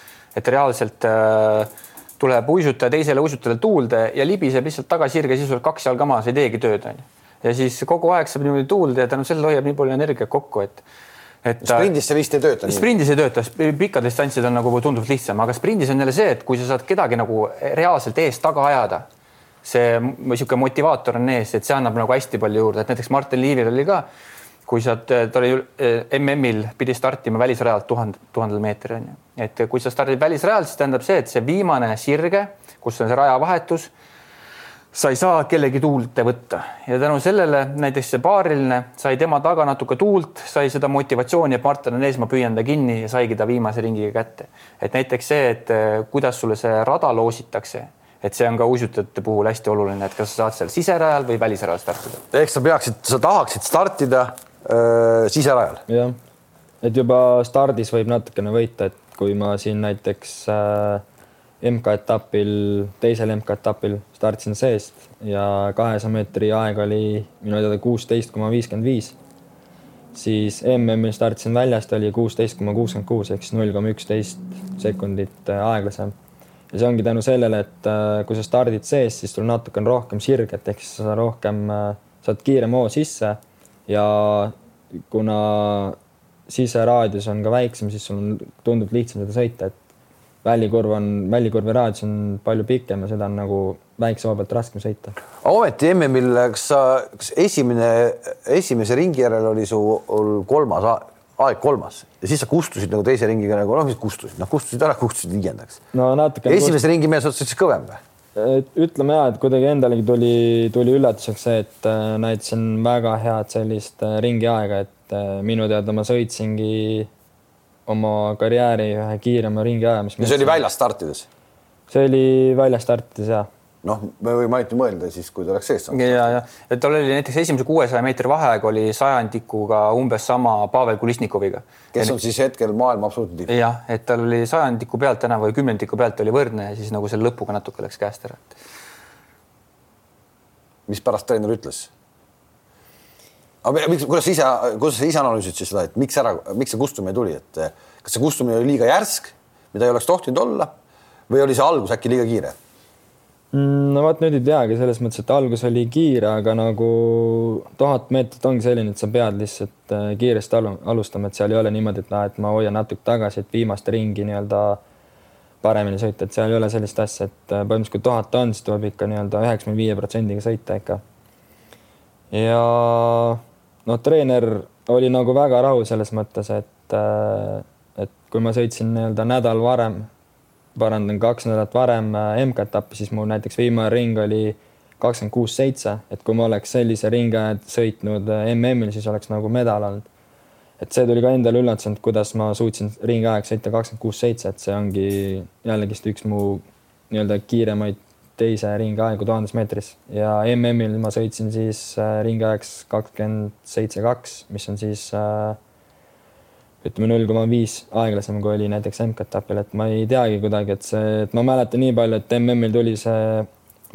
et reaalselt äh, tuleb uisutaja teisele uisutajale tuulde ja libiseb lihtsalt tagasirge, siis oled kaks jalga maas, ei teegi tööd, onju. ja siis kogu aeg saab niimoodi tuulde ja tänu sellele hoiab nii palju energiat kokku, et et sprindis see vist ei tööta. sprindis ei tööta, pikad distantsid on nagu tunduvalt lihtsam, aga sprindis on jälle see, et kui sa saad kedagi nagu reaalselt eest taga ajada, see niisugune motivaator on ees, et see annab nagu hästi palju juurde, et näiteks Martin Liivil oli ka kui sa, ta oli eh, MM-il, pidi startima välisrajalt tuhande, tuhandel meetril on ju. et kui sa stardid välisrajalt, siis tähendab see, et see viimane sirge, kus on see rajavahetus, sa ei saa kellegi tuult võtta ja tänu sellele näiteks see paariline sai tema taga natuke tuult, sai seda motivatsiooni, et Martin on ees, ma püüan ta kinni ja saigi ta viimase ringiga kätte. et näiteks see, et eh, kuidas sulle see rada loositakse, et see on ka uisutajate puhul hästi oluline, et kas sa saad seal siserajal või välisrajal startida. ehk sa peaksid, sa tahaksid startida siserajal. jah, et juba stardis võib natukene võita, et kui ma siin näiteks äh, MK-etapil, teisel MK-etapil startsin seest ja kahesaja meetri aeg oli minu teada kuusteist koma viiskümmend viis. siis MM-il startsin väljast, oli kuusteist koma kuuskümmend kuus ehk siis null koma üksteist sekundit äh, aeglasem. ja see ongi tänu sellele, et äh, kui sa stardid sees, siis sul natukene rohkem sirget ehk siis sa rohkem, äh, saad kiirema hoo sisse ja kuna siseraadius on ka väiksem, siis sul on, tundub lihtsam seda sõita, et välikurv on, välikurvi raadius on palju pikem ja seda on nagu väikse hoo pealt raskem sõita. ometi MM-il, kas sa, kas esimene, esimese ringi järel oli su kolmas aeg kolmas ja siis sa kustusid nagu teise ringiga nagu noh, mis kustusid, noh kustusid ära, kustusid viiendaks. no natuke. esimese ringi mees otsustas kõvem või? Ütleme ja, et kuidagi endalegi tuli, tuli üllatuseks see, et äh, näitasin väga head sellist äh, ringi aega, et äh, minu teada ma sõitsingi oma karjääri ühe kiirema ringi ajamise. ja see oli väljas startides? see oli väljas startides ja. Noh, me võime ainult mõelda siis, kui ta oleks sees saanud. ja, ja, et tal oli näiteks esimese kuuesaja meetri vaheaeg oli sajandikuga umbes sama Pavel Kulisnikoviga. kes on siis hetkel maailma absoluutne tipp. jah, et tal oli sajandiku pealt täna või kümnendiku pealt oli võrdne ja siis nagu selle lõpuga natuke läks käest ära. mis pärast treener ütles? aga miks, kuidas sa ise, kuidas sa ise analüüsid siis seda, et miks ära, miks see kustumine tuli, et kas see kustumine oli liiga järsk, mida ei oleks tohtinud olla või oli see algus äkki liiga kiire? Mm, no vot nüüd ei teagi selles mõttes, et algus oli kiire, aga nagu tuhat meetrit ongi selline, et sa pead lihtsalt eh, kiiresti alu, alustama, et seal ei ole niimoodi, et noh, et ma hoian natuke tagasi, et viimast ringi nii-öelda paremini sõita, et seal ei ole sellist asja, et eh, põhimõtteliselt kui tuhat on, siis tuleb ikka nii-öelda üheksakümne viie protsendiga sõita ikka. ja noh, treener oli nagu väga rahul selles mõttes, et, äh, et kui ma sõitsin nii-öelda nädal varem, parandan kaks nädalat varem äh, MK-etappi, siis mul näiteks viimane ring oli kakskümmend kuus seitse, et kui ma oleks sellise ringi sõitnud äh, MM-il, siis oleks nagu medal olnud. et see tuli ka endale üllatusena, kuidas ma suutsin ringi aeg sõita kakskümmend kuus seitse, et see ongi jällegist üks mu nii-öelda kiiremaid teise ringi aegu tuhandes meetris. Ja MM-il ma sõitsin siis äh, ringi ajaks kakskümmend seitse, kaks, mis on siis äh, ütleme null koma viis aeglasem, kui oli näiteks MK-etapil, et ma ei teagi kuidagi, et see, et ma mäletan nii palju, et MM-il tuli see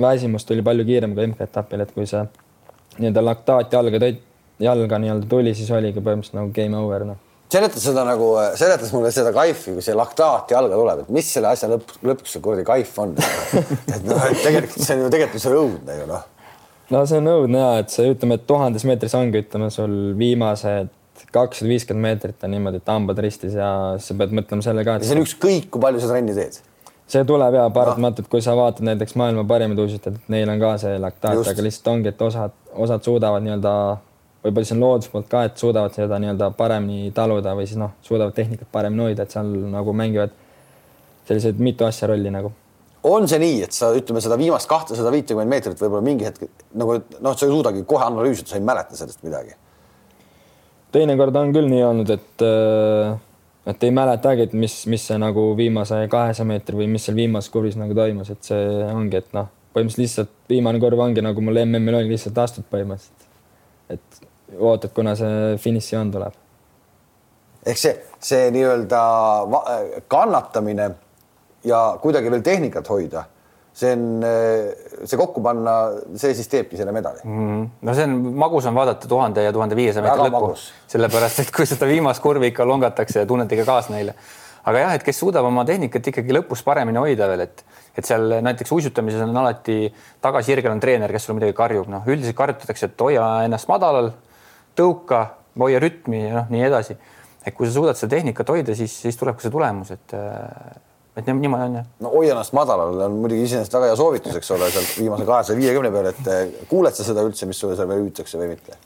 väsimus tuli palju kiirem kui MK-etapil, et kui see nii-öelda laktaat jalga, jalga nii-öelda tuli, siis oligi põhimõtteliselt nagu game over, noh seleta seda nagu, seletas mulle seda kaifi, kui see laktaat jalga tuleb, et mis selle asja lõpp, lõpuks see kuradi kaif on et noh, et tegelikult see on ju tegelikult see õudne ju noh. no see on õudne ja et see ütleme, et tuhandes meetris ongi, ütleme sul viimased kakssada viiskümmend meetrit on niimoodi, et hambad ristis ja sa pead mõtlema selle ka. see on ükskõik, kui palju sa trenni teed. see tuleb ja paratamatult, kui sa vaatad näiteks maailma parimaid uisutajad, et neil on ka see laktaat, aga lihtsalt ongi, et osad, osad suudavad nii-öelda võib-olla see on looduse poolt ka, et suudavad seda nii-öelda paremini taluda või siis noh, suudavad tehnikat paremini hoida, et seal nagu mängivad sellised mitu asja rolli nagu. on see nii, et sa ütleme seda viimast kahtesada viitekümmet meetrit võib-olla mingi hetk nagu noh, sa ei suudagi kohe analüüsida, sa ei mäleta sellest midagi? Teinekord on küll nii olnud, et äh, et ei mäletagi, et mis, mis see nagu viimase kahesaja meetri või mis seal viimases kurvis nagu toimus, et see ongi, et noh, põhimõtteliselt lihtsalt viimane kurv ongi nagu mul MM-il oli lihtsalt astud põhimõtteliselt. et ootad, kuna see finišijoon tuleb. ehk see, see nii-öelda kannatamine ja kuidagi veel tehnikat hoida, see on, see kokku panna, see siis teebki selle medali mm. no see on, magus on vaadata tuhande ja tuhande viiesaja meetri lõppu, sellepärast et kui seda viimast kurvi ikka longatakse ja tunned ikka kaasa neile. aga jah, et kes suudab oma tehnikat ikkagi lõpus paremini hoida veel, et, et seal näiteks uisutamises on alati tagasisirgel on treener, kes sulle midagi karjub, noh, üldiselt karjutatakse, et hoia ennast madalal tõuka, hoia rütmi ja noh, nii edasi. et kui sa suudad seda tehnikat hoida, siis, siis tuleb ka see tulemus, et et niimoodi on jah. no hoia ennast madalal on muidugi iseenesest väga hea soovitus, eks ole, sealt viimase kahesaja viiekümne peale, et eh, kuuled sa seda üldse, mis sulle seal veel hüütakse või mitte?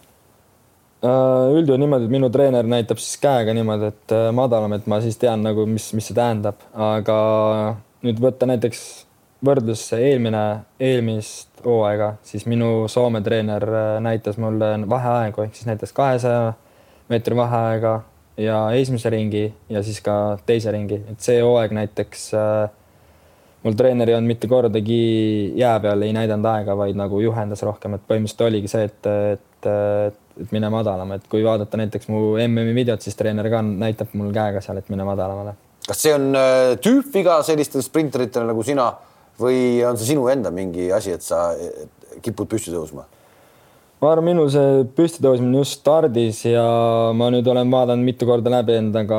Äh, üldjuhul niimoodi, et minu treener näitab siis käega niimoodi, et äh, madalam, et ma siis tean nagu, mis, mis see tähendab, aga nüüd võtta näiteks võrdlus eelmine, eelmist hooaega, siis minu Soome treener äh, näitas mulle vaheaegu ehk siis näitas kahesaja meetri vaheaega ja esimese ringi ja siis ka teise ringi, et see hooaeg näiteks äh, mul treener ei olnud mitte kordagi jää peal, ei näidanud aega, vaid nagu juhendas rohkem, et põhimõtteliselt oligi see, et, et, et, et mine madalam, et kui vaadata näiteks mu MM-i videot, siis treener ka näitab mul käega seal, et mine madalamale. kas see on äh, tüüpviga sellistel sprinteritel nagu sina või on see sinu enda mingi asi, et sa kipud püsti tõusma? Ma arvan, minul see püsti tõusmine just stardis ja ma nüüd olen vaadanud mitu korda läbi endaga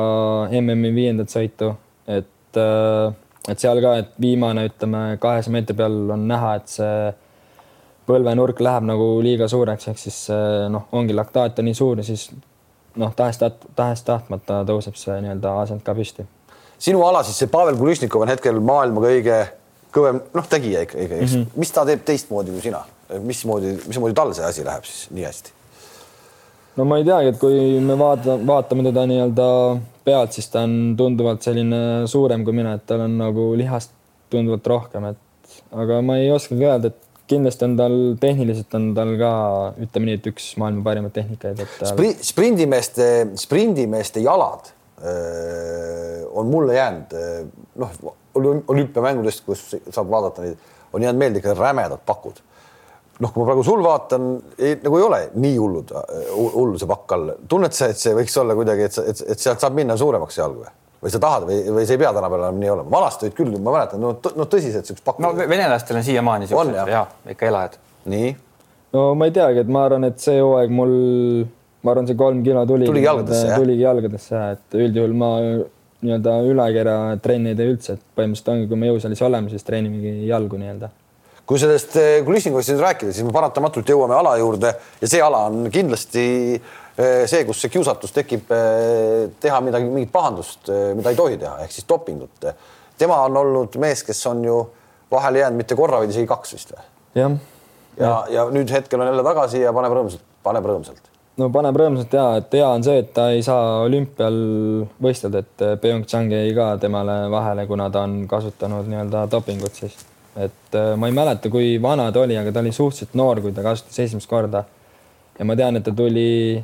MM-i viiendat sõitu, et äh, et seal ka, et viimane, ütleme kahesaja meetri peal on näha, et see põlvenurk läheb nagu liiga suureks, ehk siis noh, ongi laktaat on nii suur ja siis noh, tahes-taht-, tahes-tahtmata tõuseb see nii-öelda asend ka püsti. sinu ala siis see Pavel Kulisnikov on hetkel maailma kõige kõvem, noh, tegija ikka, ikka, eks mm. -hmm. mis ta teeb teistmoodi kui sina, mismoodi, mismoodi tal see asi läheb siis nii hästi? no ma ei teagi, et kui me vaata, vaatame teda nii-öelda pealt, siis ta on tunduvalt selline suurem kui mina, et tal on nagu lihast tunduvalt rohkem, et aga ma ei oskagi öelda, et kindlasti on tal tehniliselt on tal ka ütleme nii, et üks maailma parimaid tehnikaid, et Spri. sprindimeeste, sprindimeeste jalad öö, on mulle jäänud noh, olümpiamängudest, kus saab vaadata neid, on jäänud meelde ikka rämedad pakud noh, kui ma praegu sul vaatan, nagu ei ole nii hullud, hullu see pakk all. tunned sa, et see võiks olla kuidagi, et, et, et sealt saab minna suuremaks jalgu või? või sa tahad või, või see ei pea tänapäeval enam nii olema? vanasti olid küll, ma mäletan, no, no tõsiselt siuksed pakkud. no venelastel on siiamaani siuksed ja. ja ikka elajad. nii? no ma ei teagi, et ma arvan, et see hooaeg mul, ma arvan, see kolm kilo tuli. tuligi jalgadesse, jah? tuligi jalgadesse ja et üldjuhul ma nii-öelda ülekera trenni ei tee üldse, et põhimõtteliselt ongi, kui me jõusaalis oleme, siis treenimegi jalgu nii-öelda kui sellest Kulisnikovist nüüd rääkida, siis me paratamatult jõuame ala juurde ja see ala on kindlasti eh, see, kus see kiusatus tekib eh, teha midagi, mingit pahandust, eh, mida ei tohi teha, ehk siis dopingut. tema on olnud mees, kes on ju vahele jäänud mitte korra, vaid isegi kaks vist või? jah. ja, ja, ja nüüd hetkel on jälle tagasi ja paneb rõõmsalt, paneb rõõmsalt. no paneb rõõmsalt ja, et hea on see, et ta ei saa olümpial võistelda, et Pyeongchang jäi ka temale vahele, kuna ta on kasutanud nii-öelda dopingut siis et äh, ma ei mäleta, kui vana ta oli, aga ta oli suhteliselt noor, kui ta kasutas esimest korda. ja ma tean, et ta tuli,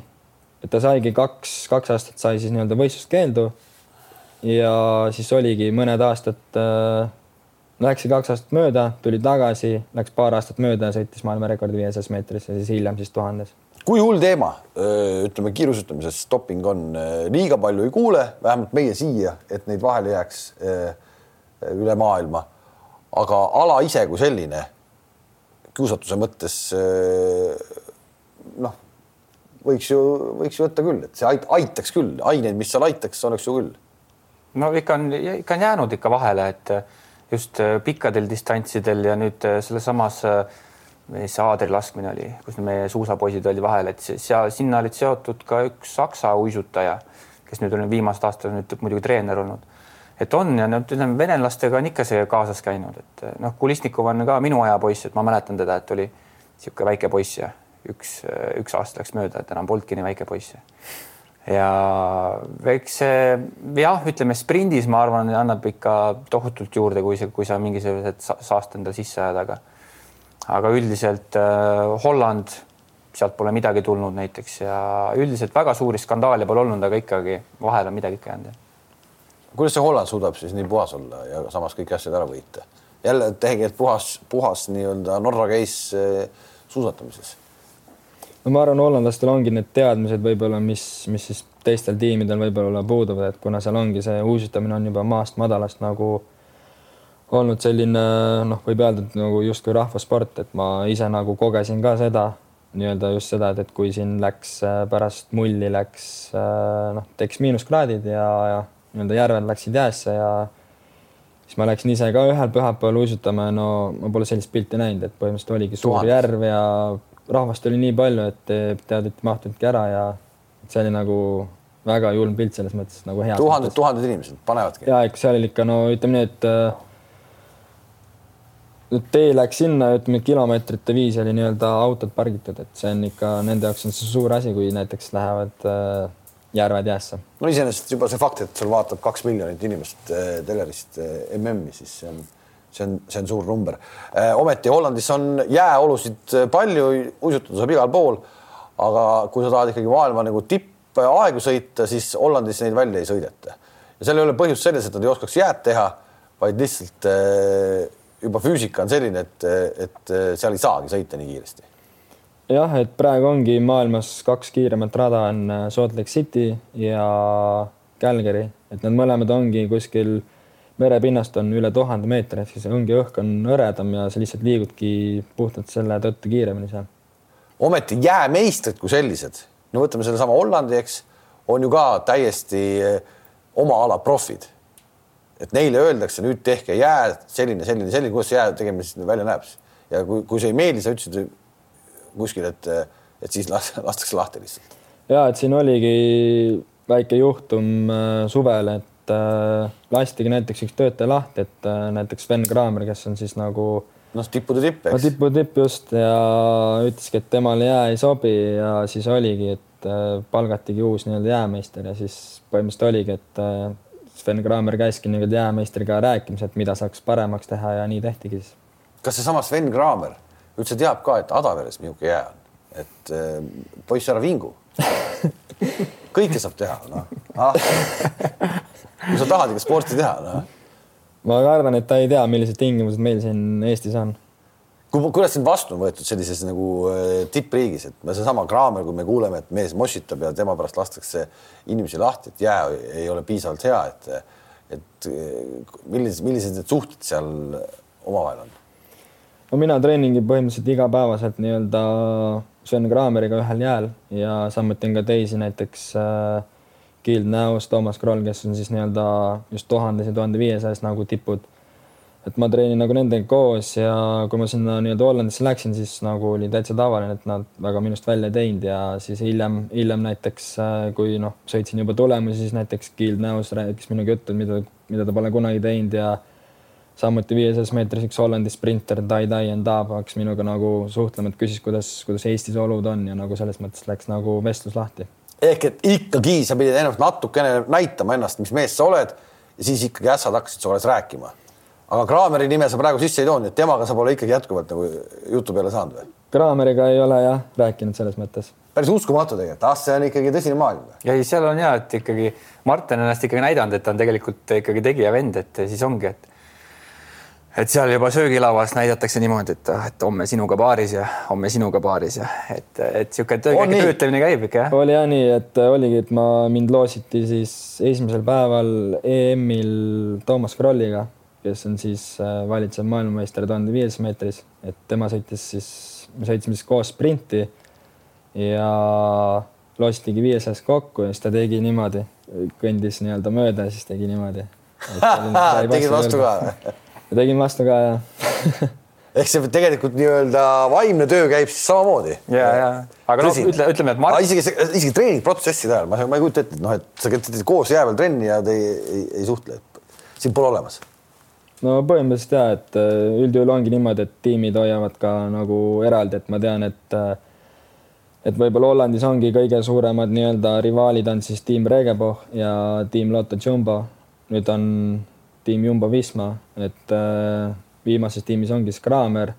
et ta saigi kaks, kaks aastat sai siis nii-öelda võistluskeeldu. ja siis oligi mõned aastad äh,, läkski kaks aastat mööda, tuli tagasi, läks paar aastat mööda sõitis maailmarekordi viiesajas meetris ja siis hiljem siis tuhandes kui hull teema, ütleme kiirusutamises doping on, liiga palju ei kuule, vähemalt meie siia, et neid vahele jääks üle maailma aga ala ise kui selline kiusatuse mõttes noh, võiks ju, võiks ju võtta küll, et see aitaks küll, aineid, mis seal aitaks, oleks ju küll. no ikka on, ikka on jäänud ikka vahele, et just pikkadel distantsidel ja nüüd selles samas mis aadrilaskmine oli, kus meie suusapoisid olid vahel, et seal, sinna olid seotud ka üks saksa uisutaja, kes nüüd on viimased aastad nüüd muidugi treener olnud et on ja noh, ütleme venelastega on ikka see kaasas käinud, et noh, Kulisnikov on ka minu aja poiss, et ma mäletan teda, et oli niisugune väike poiss ja üks, üks aasta läks mööda, et enam polnudki nii väike poiss. ja eks see jah, ütleme sprindis, ma arvan, annab ikka tohutult juurde, kui see, kui sa mingisugused saast endale sisse ajad, aga aga üldiselt äh, Holland, sealt pole midagi tulnud näiteks ja üldiselt väga suuri skandaale pole olnud, aga ikkagi vahel on midagi ikka jäänud kuidas see Holland suudab siis nii puhas olla ja samas kõiki asju ära võita? jälle tegelikult puhas, puhas nii-öelda Norra case eh, suusatamises. no ma arvan, hollandlastel ongi need teadmised võib-olla, mis, mis siis teistel tiimidel võib-olla puuduvad, et kuna seal ongi see uusitamine on juba maast madalast nagu olnud selline noh, võib öelda, et nagu justkui rahvasport, et ma ise nagu kogesin ka seda nii-öelda just seda, et, et kui siin läks eh, pärast mulli läks eh, noh, tekkis miinuskraadid ja, ja nii-öelda järved läksid jäässe ja siis ma läksin ise ka ühel pühapäeval uisutama ja no ma pole sellist pilti näinud, et põhimõtteliselt oligi suur Tuhat. järv ja rahvast oli nii palju, et tead, et mahtunudki ära ja see oli nagu väga julm pilt selles mõttes nagu hea. tuhanded, tuhanded inimesed panevadki. ja ikka seal oli ikka no ütleme nii, et äh, tee läks sinna, ütleme kilomeetrite viisi oli nii-öelda autod pargitud, et see on ikka nende jaoks on see suur asi, kui näiteks lähevad äh, järved jäässe. no iseenesest juba see fakt, et sul vaatab kaks miljonit inimest eh, telerist eh, MM-i, siis see on, see on, see on suur number. ometi Hollandis on jääolusid palju, uisutada saab igal pool. aga kui sa tahad ikkagi maailma nagu tippaegu sõita, siis Hollandis neid välja ei sõideta. ja seal ei ole põhjus selles, et nad ei oskaks jääd teha, vaid lihtsalt juba füüsika on selline, et, et seal ei saagi sõita nii kiiresti jah, et praegu ongi maailmas kaks kiiremat rada on äh, Salt Lake City ja Calgary, et need mõlemad ongi kuskil merepinnast on üle tuhande meetri, ehk siis ongi õhk on hõredam ja sa lihtsalt liigudki puhtalt selle tõttu kiiremini seal. ometi jäämeistrid kui sellised, no võtame sellesama Hollandi, eks, on ju ka täiesti äh, oma ala profid. et neile öeldakse nüüd tehke jää selline, selline, selline, kuidas see jää tegemine siis välja näeb. ja kui, kui see ei meeldi, sa ütlesid kuskil, et, et siis lastakse lahti lihtsalt. ja et siin oligi väike juhtum äh, suvel, et äh, lastigi näiteks üks töötaja lahti, et äh, näiteks Sven Kraamer, kes on siis nagu noh, tippude tipp, eks. no tippude tipp just ja ütleski, et temale jää ei sobi ja siis oligi, et palgatigi uus nii-öelda jäämeister ja siis põhimõtteliselt oligi, et Sven Kraamer käiski nii-öelda jäämeistriga rääkimas, et mida saaks paremaks teha ja nii tehtigi siis. kas seesama Sven Kraamer üldse teab ka, et Adaveres niisugune jää on, et äh, poiss, ära vingu kõike saab teha, noh ah.. kui sa tahad ikka sporti teha, noh. ma kardan, et ta ei tea, millised tingimused meil siin Eestis on. kuidas sind vastu on võetud sellises nagu äh, tippriigis, et seesama Kraamer, kui me kuuleme, et mees mossitab ja tema pärast lastakse inimesi lahti, et jää ei ole piisavalt hea, et et millised, millised need suhted seal omavahel on? No mina treeningi põhimõtteliselt igapäevaselt nii-öelda Sven Kraameriga ühel jääl ja samuti on ka teisi, näiteks äh, Gild Näos, Toomas Kroll, kes on siis nii-öelda just tuhandes ja tuhande viiesajas nagu tipud. et ma treenin nagu nendega koos ja kui ma sinna nii-öelda Hollandisse läksin, siis nagu oli täitsa tavaline, et nad väga minust välja ei teinud ja siis hiljem, hiljem näiteks äh, kui noh, sõitsin juba tulemusi, siis näiteks Gild Näos rääkis minuga juttu, mida, mida ta pole kunagi teinud ja samuti viiesajas meetris üks Hollandi sprinter Dai Dai Endab hakkas minuga nagu suhtlema, et küsis, kuidas, kuidas Eestis olud on ja nagu selles mõttes läks nagu vestlus lahti. ehk et ikkagi sa pidid ennast natukene näitama ennast, mis mees sa oled ja siis ikkagi ässad hakkasid su alles rääkima. aga Kraameri nime sa praegu sisse ei toonud, et temaga sa pole ikkagi jätkuvalt nagu jutu peale saanud või? Kraameriga ei ole jah rääkinud selles mõttes. päris uskumatu tegelikult, ah, see on ikkagi tõsine maailm. ja ei, seal on ja, et ikkagi Martin ennast ikkagi näidanud, et ta on tegelikult ikkagi tegija vend, et siis ongi, et et seal juba söögilauas näidatakse niimoodi, et, ah, et homme sinuga paaris ja homme sinuga paaris ja et, et töö, töötlemine käib ikka jah. oli jah nii, et oligi, et ma mind loositi siis esimesel päeval EM-il Toomas Krolliga, kes on siis äh, valitsev maailmameister tuhande viiesajas meetris, et tema sõitis siis, me sõitsime siis koos sprinti ja loositigi viiesajas kokku ja siis ta tegi niimoodi, kõndis nii-öelda mööda ja siis tegi niimoodi. tegid vastu ka või? Tegin vastu ka ja ehk see tegelikult nii-öelda vaimne töö käib siis samamoodi. ja, ja aga noh, ütle, ütleme, et Mart... isegi, isegi treeningprotsesside ajal ma, ma ei kujuta ette, et noh, et sa teete koos jää peal trenni ja te ei, ei, ei suhtle, et sind pole olemas. no põhimõtteliselt ja, et äh, üldjuhul ongi niimoodi, et tiimid hoiavad ka nagu eraldi, et ma tean, et äh, et võib-olla Hollandis ongi kõige suuremad nii-öelda rivaalid on siis tiim Regebo ja tiim Lotto Jumbo. nüüd on tiim Jumbo-Visma, et äh, viimases tiimis ongi siis Kraamer.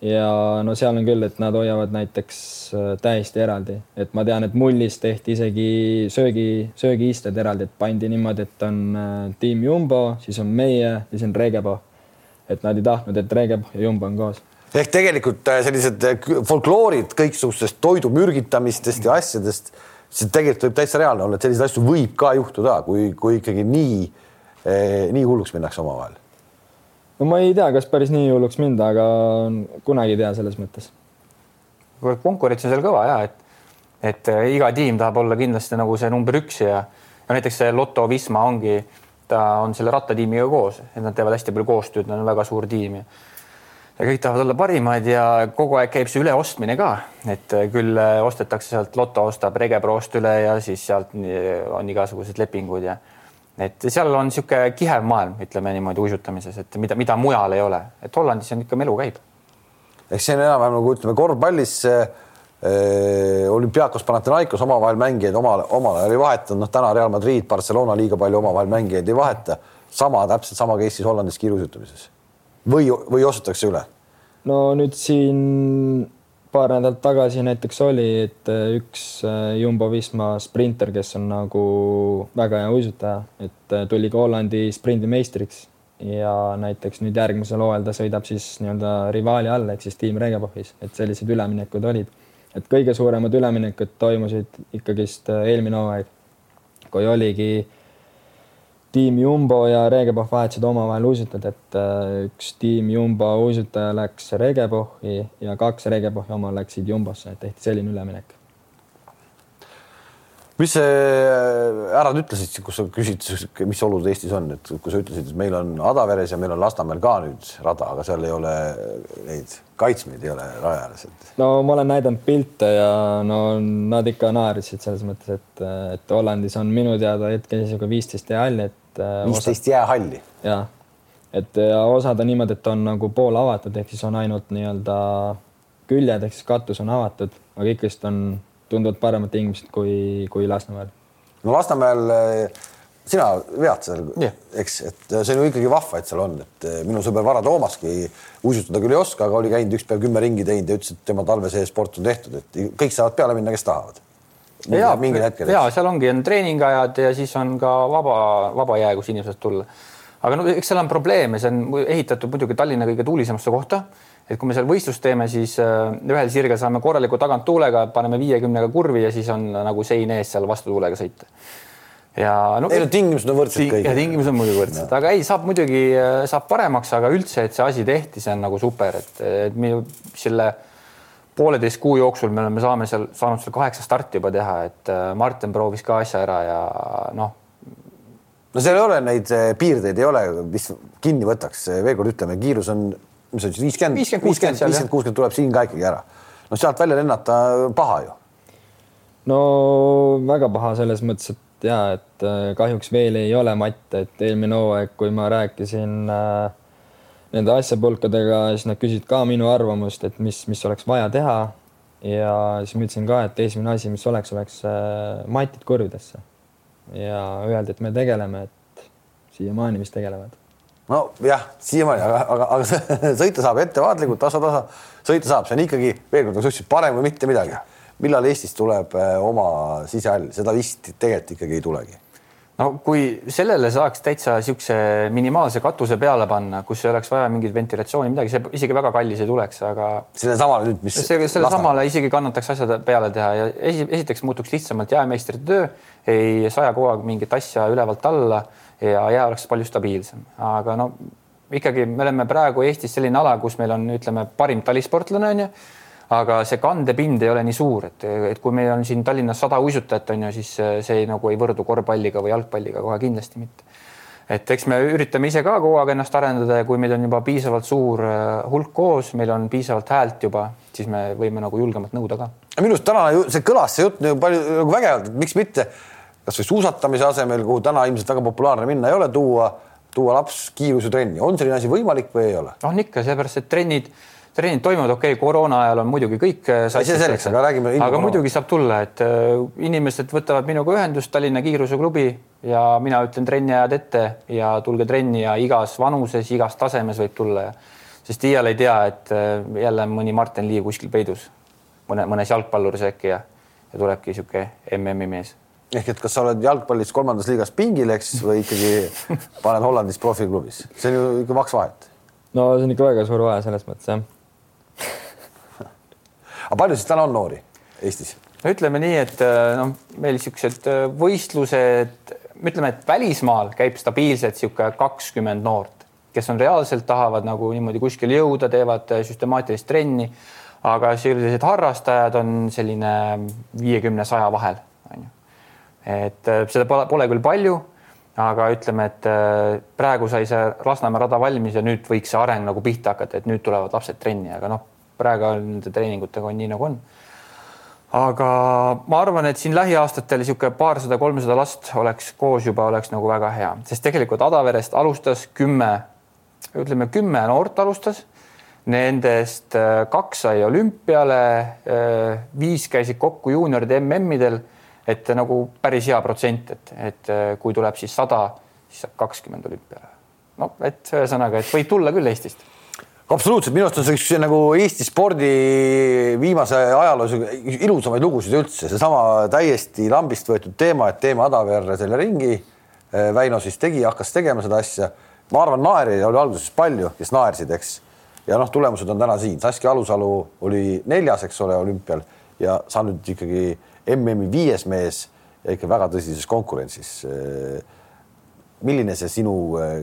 ja no seal on küll, et nad hoiavad näiteks äh, täiesti eraldi, et ma tean, et mullis tehti isegi söögi, söögiisted eraldi, et pandi niimoodi, et on äh, tiim Jumbo, siis on meie ja siis on Regebo. et nad ei tahtnud, et Regebo ja Jumbo on koos ehk tegelikult sellised folkloorid kõiksugustest toidu mürgitamistest ja asjadest, see tegelikult võib täitsa reaalne olla, et selliseid asju võib ka juhtuda, kui, kui ikkagi nii Eh, nii hulluks minnakse omavahel? no ma ei tea, kas päris nii hulluks minna, aga kunagi ei tea selles mõttes. konkurents on seal kõva ja et, et eh, iga tiim tahab olla kindlasti nagu see number üks ja, ja näiteks see Lotto Wisma ongi, ta on selle rattatiimiga koos, et nad teevad hästi palju koostööd, nad on väga suur tiim ja ja kõik tahavad olla parimad ja kogu aeg käib see üleostmine ka, et eh, küll ostetakse sealt, Lotto ostab Regeprost üle ja siis sealt on igasugused lepingud ja et seal on niisugune kihev maailm, ütleme niimoodi uisutamises, et mida, mida mujal ei ole, et Hollandis on ikka melu käib. eks see on enam-vähem nagu ütleme korvpallis äh, olümpiaakos Panathinaikos omavahel mängijaid omal, omal ajal ei vahetanud, noh, täna Real Madrid, Barcelona liiga palju omavahel mängijaid ei vaheta. sama, täpselt sama case'is Hollandis kiiruisutamises. või, või ostetakse üle? no nüüd siin paar nädalat tagasi näiteks oli, et äh, üks äh, Jumbo-Visma sprinter, kes on nagu väga hea uisutaja, et äh, tuli ka Hollandi sprindimeistriks ja näiteks nüüd järgmisel hooajal ta sõidab siis nii-öelda rivaali all ehk siis tiim Regepohis, et sellised üleminekud olid. et kõige suuremad üleminekud toimusid ikkagist eelmine hooaeg, kui oligi äh, tiim Jumbo ja Regepoh vahetasid omavahel uisutajad, et äh, üks tiim Jumbo uisutaja läks Regepohi ja kaks Regepohi oma läksid Jumbosse, et tehti selline üleminek. mis see, äh, ära nüüd ütlesid, kus sa küsid, mis olud Eestis on, et kui sa ütlesid, et meil on Adaveres ja meil on Lasnamäel ka nüüd rada, aga seal ei ole neid kaitsmeid ei ole raja ääres, et. no ma olen näidanud pilte ja no nad ikka naersid selles mõttes, et, et Hollandis on minu teada hetkeseisuga viisteist jäähalli, et et. Äh, viisteist jäähalli. ja, et ja osad on niimoodi, et on nagu pool avatud, ehk siis on ainult nii-öelda küljed ehk siis katus on avatud, aga ikkagist on tunduvalt paremad tingimused kui, kui Lasnamäel. no Lasnamäel äh, sina vead seal yeah., eks, et see on ju ikkagi vahva, et seal on, et äh, minu sõber Vara Toomaski uisutada küll ei oska, aga oli käinud üks päev kümme ringi teinud ja ütles, et tema talve see sport on tehtud, et kõik saavad peale minna, kes tahavad ja mingil hetkel. ja seal ongi, on treeningajad ja siis on ka vaba, vaba jää, kus inimesed tulla. aga no eks seal on probleeme, see on ehitatud muidugi Tallinna kõige tuulisemasse kohta. et kui me seal võistlust teeme, siis äh, ühel sirgel saame korraliku taganttuulega, paneme viiekümnega kurvi ja siis on nagu sein ees seal vastutuulega sõita ja no, ei no tingimused on võrdsed kõik. ja tingimused on muidugi võrdsed, aga ei, saab muidugi, äh, saab paremaks, aga üldse, et see asi tehti, see on nagu super, et, et me selle pooleteist kuu jooksul me oleme, saame seal saanud seal kaheksa starti juba teha, et äh, Martin proovis ka asja ära ja noh. no seal ei ole neid äh, piirdeid, ei ole, mis kinni võtaks, veel kord ütleme, kiirus on, mis sa ütlesid, viiskümmend, viiskümmend, viiskümmend, kuuskümmend tuleb siin ka ikkagi ära. no sealt välja lennata paha ju. no väga paha selles mõttes, et ja et äh, kahjuks veel ei ole matte, et eelmine hooaeg, kui ma rääkisin äh, nende asjapulkadega, siis nad küsisid ka minu arvamust, et mis, mis oleks vaja teha. ja siis ma ütlesin ka, et esimene asi, mis oleks, oleks äh, matid kurvidesse. ja öeldi, et me tegeleme, et siiamaani vist tegelevad. nojah, siiamaani, aga, aga, aga sõita saab ettevaatlikult, tasa-tasa, sõita saab, see on ikkagi veel kord, sa ütlesid, parem kui mitte midagi. millal Eestis tuleb äh, oma sisehall, seda vist tegelikult ikkagi ei tulegi no kui sellele saaks täitsa niisuguse minimaalse katuse peale panna, kus ei oleks vaja mingit ventilatsiooni, midagi, see isegi väga kallis ei tuleks, aga. sellele samale nüüd, mis. selle samale isegi kannataks asjad peale teha ja esi, esiteks muutuks lihtsamalt jäämeistrite töö, ei saja kogu aeg mingit asja ülevalt alla ja jää oleks palju stabiilsem, aga no ikkagi me oleme praegu Eestis selline ala, kus meil on, ütleme, parim talisportlane on ju aga see kandepind ei ole nii suur, et, et kui meil on siin Tallinnas sada uisutajat on ju, siis see nagu ei võrdu korvpalliga või jalgpalliga kohe kindlasti mitte. et eks me üritame ise ka kogu aeg ennast arendada ja kui meil on juba piisavalt suur äh, hulk koos, meil on piisavalt häält juba, siis me võime nagu julgemalt nõuda ka. minu arust täna see kõlas, see jutt nagu palju nagu vägevalt, et miks mitte kasvõi suusatamise asemel, kuhu täna ilmselt väga populaarne minna ei ole, tuua, tuua laps kiirusutrenni, on selline asi võimalik või ei ole? on ikka, seepärast et trennid trennid toimuvad, okei okay,, koroona ajal on muidugi kõik äh, aga räägime. aga muidugi saab tulla, et äh, inimesed võtavad minuga ühendust, Tallinna Kiiruseklubi ja mina ütlen trenniajad ette ja tulge trenni ja igas vanuses, igas tasemes võib tulla ja sest iial ei tea, et äh, jälle mõni Martin Liiv kuskil peidus mõne, mõnes jalgpalluris äkki ja, ja tulebki niisugune MM-i mees ehk et kas sa oled jalgpallis kolmandas liigas pingil, eks, või ikkagi paned Hollandis profiklubis, see on ju ikka kaks vahet. no see on ikka väga suur vahe selles mõttes jah aga palju siis täna on noori Eestis? no ütleme nii, et äh, noh, meil niisugused äh, võistlused, ütleme, et välismaal käib stabiilselt niisugune kakskümmend noort, kes on reaalselt tahavad nagu niimoodi kuskile jõuda, teevad äh, süstemaatilist trenni. aga sellised harrastajad on selline viiekümne, saja vahel, on ju. et seda pole, pole küll palju, aga ütleme, et praegu sai see Lasnamäe rada valmis ja nüüd võiks see areng nagu pihta hakata, et nüüd tulevad lapsed trenni, aga noh praegu on nende treeningutega on nii nagu on. aga ma arvan, et siin lähiaastatel niisugune paarsada, kolmsada last oleks koos juba oleks nagu väga hea, sest tegelikult Adaverest alustas kümme, ütleme kümme noort alustas. Nendest äh, kaks sai olümpiale, äh, viis käisid kokku juunioride MM-idel, et nagu päris hea protsent, et, et äh, kui tuleb siis sada, siis saab kakskümmend olümpiale no et ühesõnaga, et võib tulla küll Eestist absoluutselt, minu arust on see üks nagu Eesti spordi viimase ajaloos ilusamaid lugusid üldse, seesama täiesti lambist võetud teema, et teeme Adaverre selle ringi. Väino siis tegi, hakkas tegema seda asja. ma arvan, naeri oli alguses palju, kes naersid, eks. ja noh, tulemused on täna siin, Saskia Alusalu oli neljas, eks ole, olümpial ja sa nüüd ikkagi MM-i viies mees ja ikka väga tõsises konkurentsis. milline see sinu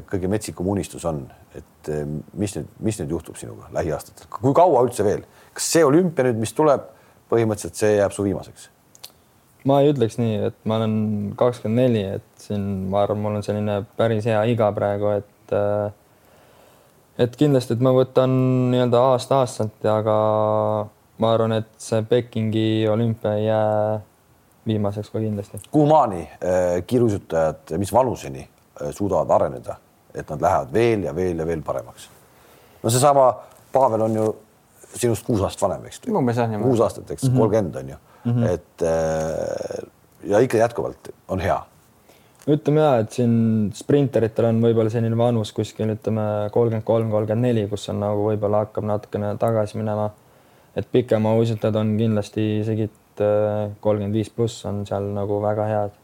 kõige metsikum unistus on, et eh, mis nüüd, mis nüüd juhtub sinuga lähiaastatel, kui kaua üldse veel, kas see olümpia nüüd, mis tuleb, põhimõtteliselt see jääb su viimaseks? ma ei ütleks nii, et ma olen kakskümmend neli, et siin ma arvan, mul on selline päris hea iga praegu, et äh, et kindlasti, et ma võtan nii-öelda aasta-aastalt, aga ma arvan, et see Pekingi olümpia ei jää viimaseks ka kindlasti. kuhumaani äh, kiiruisutajad, mis vanuseni suudavad areneda et nad lähevad veel ja veel ja veel paremaks. no seesama Pavel on ju sinust kuus aastat vanem, eks. kuus aastat, eks mhm. kolmkümmend on ju mm, -hmm. et äh, ja ikka jätkuvalt on hea. ütleme ja, et siin sprinteritel on võib-olla selline vanus kuskil ütleme kolmkümmend kolm, kolmkümmend neli, kus on nagu võib-olla hakkab natukene tagasi minema. et pikemauisutajad on kindlasti isegi äh, kolmkümmend viis pluss on seal nagu väga head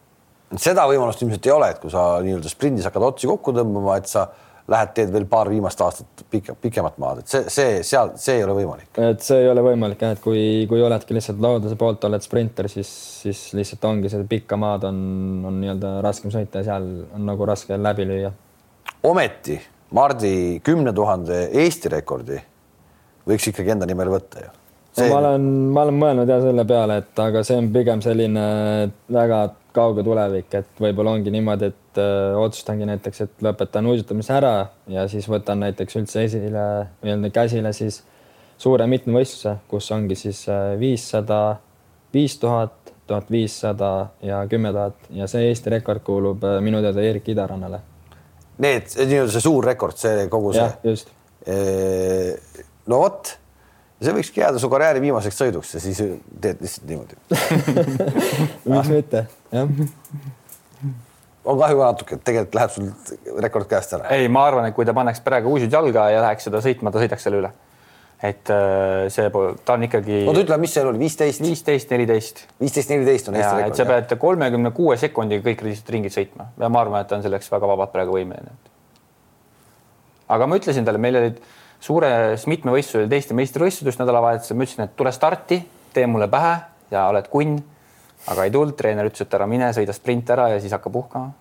seda võimalust ilmselt ei ole, et kui sa nii-öelda sprindis hakkad otsi kokku tõmbama, et sa lähed, teed veel paar viimast aastat pikka, pikemat maad, et see, see seal, see ei ole võimalik. et see ei ole võimalik jah, et kui, kui oledki lihtsalt looduse poolt, oled sprinter, siis, siis lihtsalt ongi seda pikka maad on, on nii-öelda raskem sõita ja seal on nagu raske läbi lüüa. ometi Mardi kümne tuhande Eesti rekordi võiks ikkagi enda nimel võtta ju. Ma olen, ma olen mõelnud ja selle peale, et aga see on pigem selline väga kauge tulevik, et võib-olla ongi niimoodi, et öö, äh, otsustangi näiteks, et lõpetan uisutamise ära ja siis võtan näiteks üldse esile nii-öelda käsile siis suure mitmevõistluse, kus ongi siis äh, viissada, viis tuhat, tuhat viissada ja kümme tuhat ja see Eesti rekord kuulub äh, minu teada Eerik Idarannale. Need, nii-öelda see suur rekord, see kogu see. just. no vot see võikski jääda su karjääri viimaseks sõiduks ja siis teed lihtsalt niimoodi miks mitte, jah. on kahju ka natuke, et tegelikult läheb sul rekord käest ära. ei, ma arvan, et kui ta paneks praegu uusid jalga ja läheks seda sõitma, ta sõidaks selle üle. et äh, see, ta on ikkagi. oota, ütle, mis seal oli, viisteist? viisteist, neliteist. viisteist, neliteist on Eesti rekord. sa pead kolmekümne kuue sekundiga kõik ringid sõitma ja ma arvan, et ta on selleks väga vabalt praegu võimeline. aga ma ütlesin talle, meil olid suures mitmevõistlusel teiste meistrivõistlust nädalavahetusel, ma ütlesin, et tule starti, tee mulle pähe ja oled kunn. aga ei tulnud, treener ütles, et ära mine, sõida sprint ära ja siis hakka puhkama.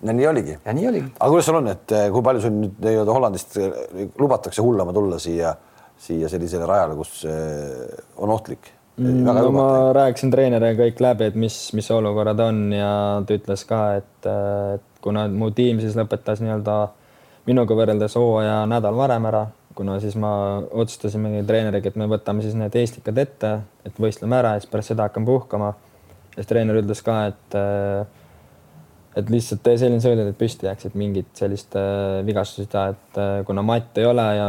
no nii oligi. ja nii oligi. aga kuidas sul on, et eh, kui palju sul nüüd nii-öelda Hollandist eh, lubatakse hullama tulla siia, siia sellisele rajale, kus eh, on ohtlik? Mm, no ma rääkisin treeneriga kõik läbi, et mis, mis olukorrad on ja ta ütles ka, et, et kuna mu tiim siis lõpetas nii-öelda minuga võrreldes hooaja nädal varem ära kuna siis ma otsustasimegi treeneriga, et me võtame siis need eestikad ette, et võistleme ära ja siis pärast seda hakkame puhkama. ja siis treener ütles ka, et et lihtsalt tee selline sõidud, et püsti jääks, et mingit sellist äh, vigastust ei taha, et äh, kuna matt ei ole ja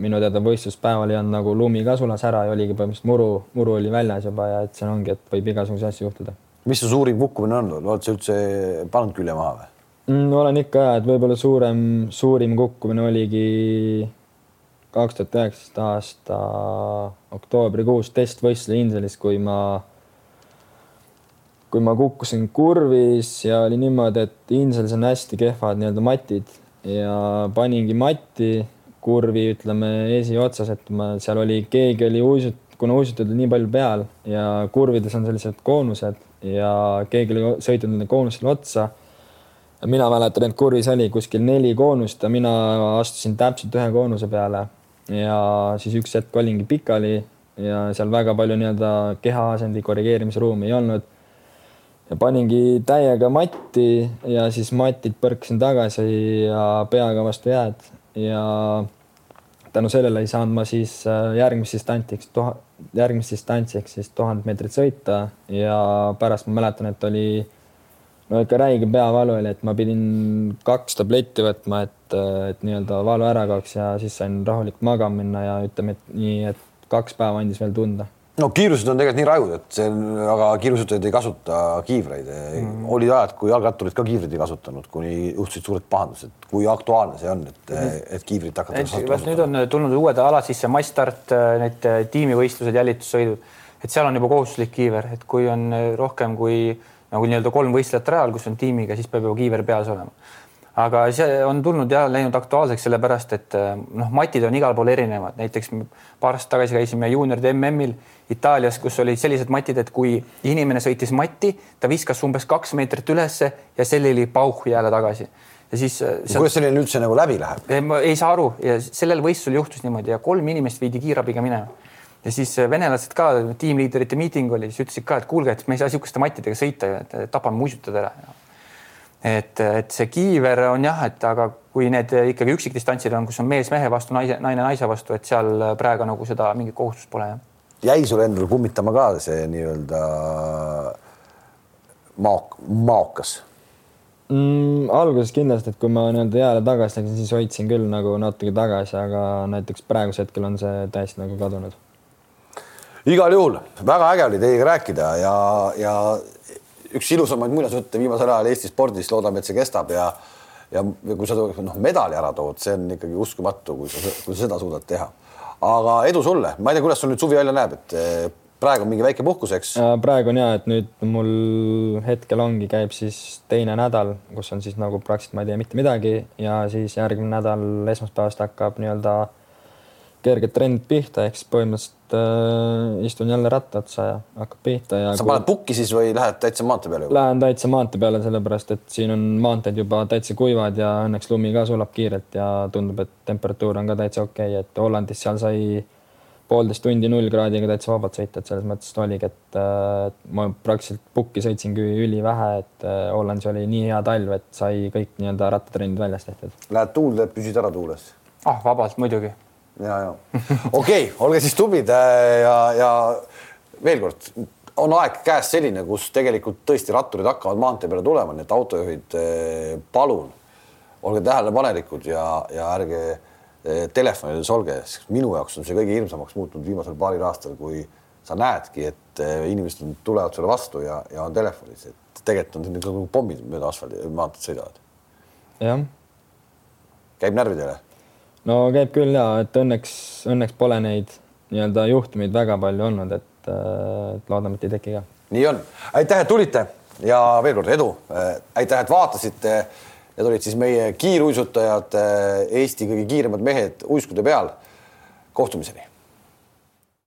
minu teada võistluspäeval ei olnud nagu lumi ka sulas ära ja oligi põhimõtteliselt muru, muru oli väljas juba ja et see ongi, et võib igasuguseid asju juhtuda. mis su suurim kukkumine on, oled sa üldse pannud külje maha või mm,? olen ikka et võib-olla suurem, suurim kukkumine oligi kaks tuhat üheksateist aasta oktoobrikuus testvõistluse Inselis, kui ma, kui ma kukkusin kurvis ja oli niimoodi, et Inselis on hästi kehvad nii-öelda matid ja paningi matti kurvi, ütleme esiotsas, et ma seal oli, keegi oli uisut-, kuna uisutatud nii palju peal ja kurvides on sellised koonused ja keegi oli sõitnud nende koonustele otsa. Mina mäletan, et kurvis oli kuskil neli koonust ja mina astusin täpselt ühe koonuse peale ja siis üks hetk olingi pikali ja seal väga palju nii-öelda kehaasendi korrigeerimise ruumi ei olnud. ja paningi täiega matti ja siis matit põrkasin tagasi ja peaga vastu jääd ja tänu sellele ei saanud ma siis äh, järgmist distantsiks, järgmist distantsiks siis tuhat meetrit sõita ja pärast ma mäletan, et oli no ikka räige peavalu oli, et ma pidin kaks tabletti võtma, et, et nii-öelda valu ära kaoks ja siis sain rahulikult magama minna ja ütleme, et nii, et kaks päeva andis veel tunda. no kiirused on tegelikult nii rajud, et see aga kiirusutajad ei kasuta kiivreid mm.. olid ajad, kui jalgratturid ka kiivreid ei kasutanud, kuni juhtusid suured pahandused, kui aktuaalne see on, et mm., et kiivrit hakata kasutama. nüüd on tulnud uued alad sisse, Massstart, need tiimivõistlused, jälitussõidud, et seal on juba kohustuslik kiiver, et kui on rohkem kui nagu nii-öelda kolm võistlejat rajal, kus on tiimiga, siis peab juba kiiver peas olema aga see on tulnud ja läinud aktuaalseks sellepärast, et noh, matid on igal pool erinevad, näiteks paar aastat tagasi käisime juunioride MM-il Itaalias, kus olid sellised matid, et kui inimene sõitis matti, ta viskas umbes kaks meetrit ülesse ja sellele pauh jälle tagasi. ja siis seal.... kuidas selline üldse nagu läbi läheb? ei saa aru ja sellel võistlusel juhtus niimoodi ja kolm inimest viidi kiirabiga minema. Ja siis äh, venelased ka, tiimliiderite miiting oli, siis ütlesid ka, et kuulge, et me ei saa niisuguste mattidega sõita ju, et tapame muisutada ära. et, et see kiiver on jah, et aga kui need ikkagi üksikdistantsid on, kus on mees mehe vastu, naise, naine naise vastu, et seal praegu nagu seda mingit kohustust pole jah jäi sul endal kummitama ka see nii-öelda maok-, maokas mm,? alguses kindlasti, et kui ma nii-öelda jääle tagasi läksin, siis hoidsin küll nagu natuke tagasi, aga näiteks praegusel hetkel on see täiesti nagu kadunud. Igal juhul väga äge oli teiega rääkida ja, ja üks ilusamaid muinasjutte viimasel ajal Eesti spordis, loodame, et see kestab ja ja, kui sa noh, medali ära tood, see on ikkagi uskumatu, kui sa, kui sa seda suudad teha aga edu sulle, ma ei tea, kuidas sul nüüd suvi välja näeb, et eh, praegu on mingi väike puhkus, eks? praegu on ja, et nüüd mul hetkel ongi, käib siis teine nädal, kus on siis nagu praktiliselt ma ei tee mitte midagi ja siis järgmine nädal esmaspäevast hakkab nii-öelda kerged trennid pihta, ehk siis põhimõtteliselt äh, istun jälle ratta otsa ja hakkab pihta ja. sa kui... paned pukki siis või lähed täitsa maantee peale? Lähen täitsa maantee peale, sellepärast et siin on maanteed juba täitsa kuivad ja õnneks lumi ka sulab kiirelt ja tundub, et temperatuur on ka täitsa okei okay., et Hollandis seal sai poolteist tundi null kraadiga täitsa vabalt sõita, et selles mõttes oligi, et äh, ma praktiliselt pukki sõitsingi ülivähe, et äh, Hollandis oli nii hea talv, et sai kõik nii-öelda rattatrennid väljas tehtud. Lähed tuulde, püsid ära tuules? ah, vabalt muidugi ja, ja okei okay,, olge siis tublid äh, ja, ja veel kord on aeg käes selline, kus tegelikult tõesti ratturid hakkavad maantee peale tulema, nii et autojuhid, äh, palun olge tähelepanelikud ja, ja ärge äh, telefonides olge, sest minu jaoks on see kõige hirmsamaks muutunud viimasel paaril aastal, kui sa näedki, et inimesed tulevad sulle vastu ja, ja on telefonis, et tegelikult on nagu pommid mööda asfaldi, maanteed sõidavad. jah. käib närvidele no käib küll ja et õnneks, õnneks pole neid nii-öelda juhtumeid väga palju olnud, et, et loodame, et ei teki ka. nii on, aitäh, et tulite ja veel kord edu, äh, aitäh, et vaatasite. Need olid siis meie kiiruisutajad, Eesti kõige kiiremad mehed uiskude peal. kohtumiseni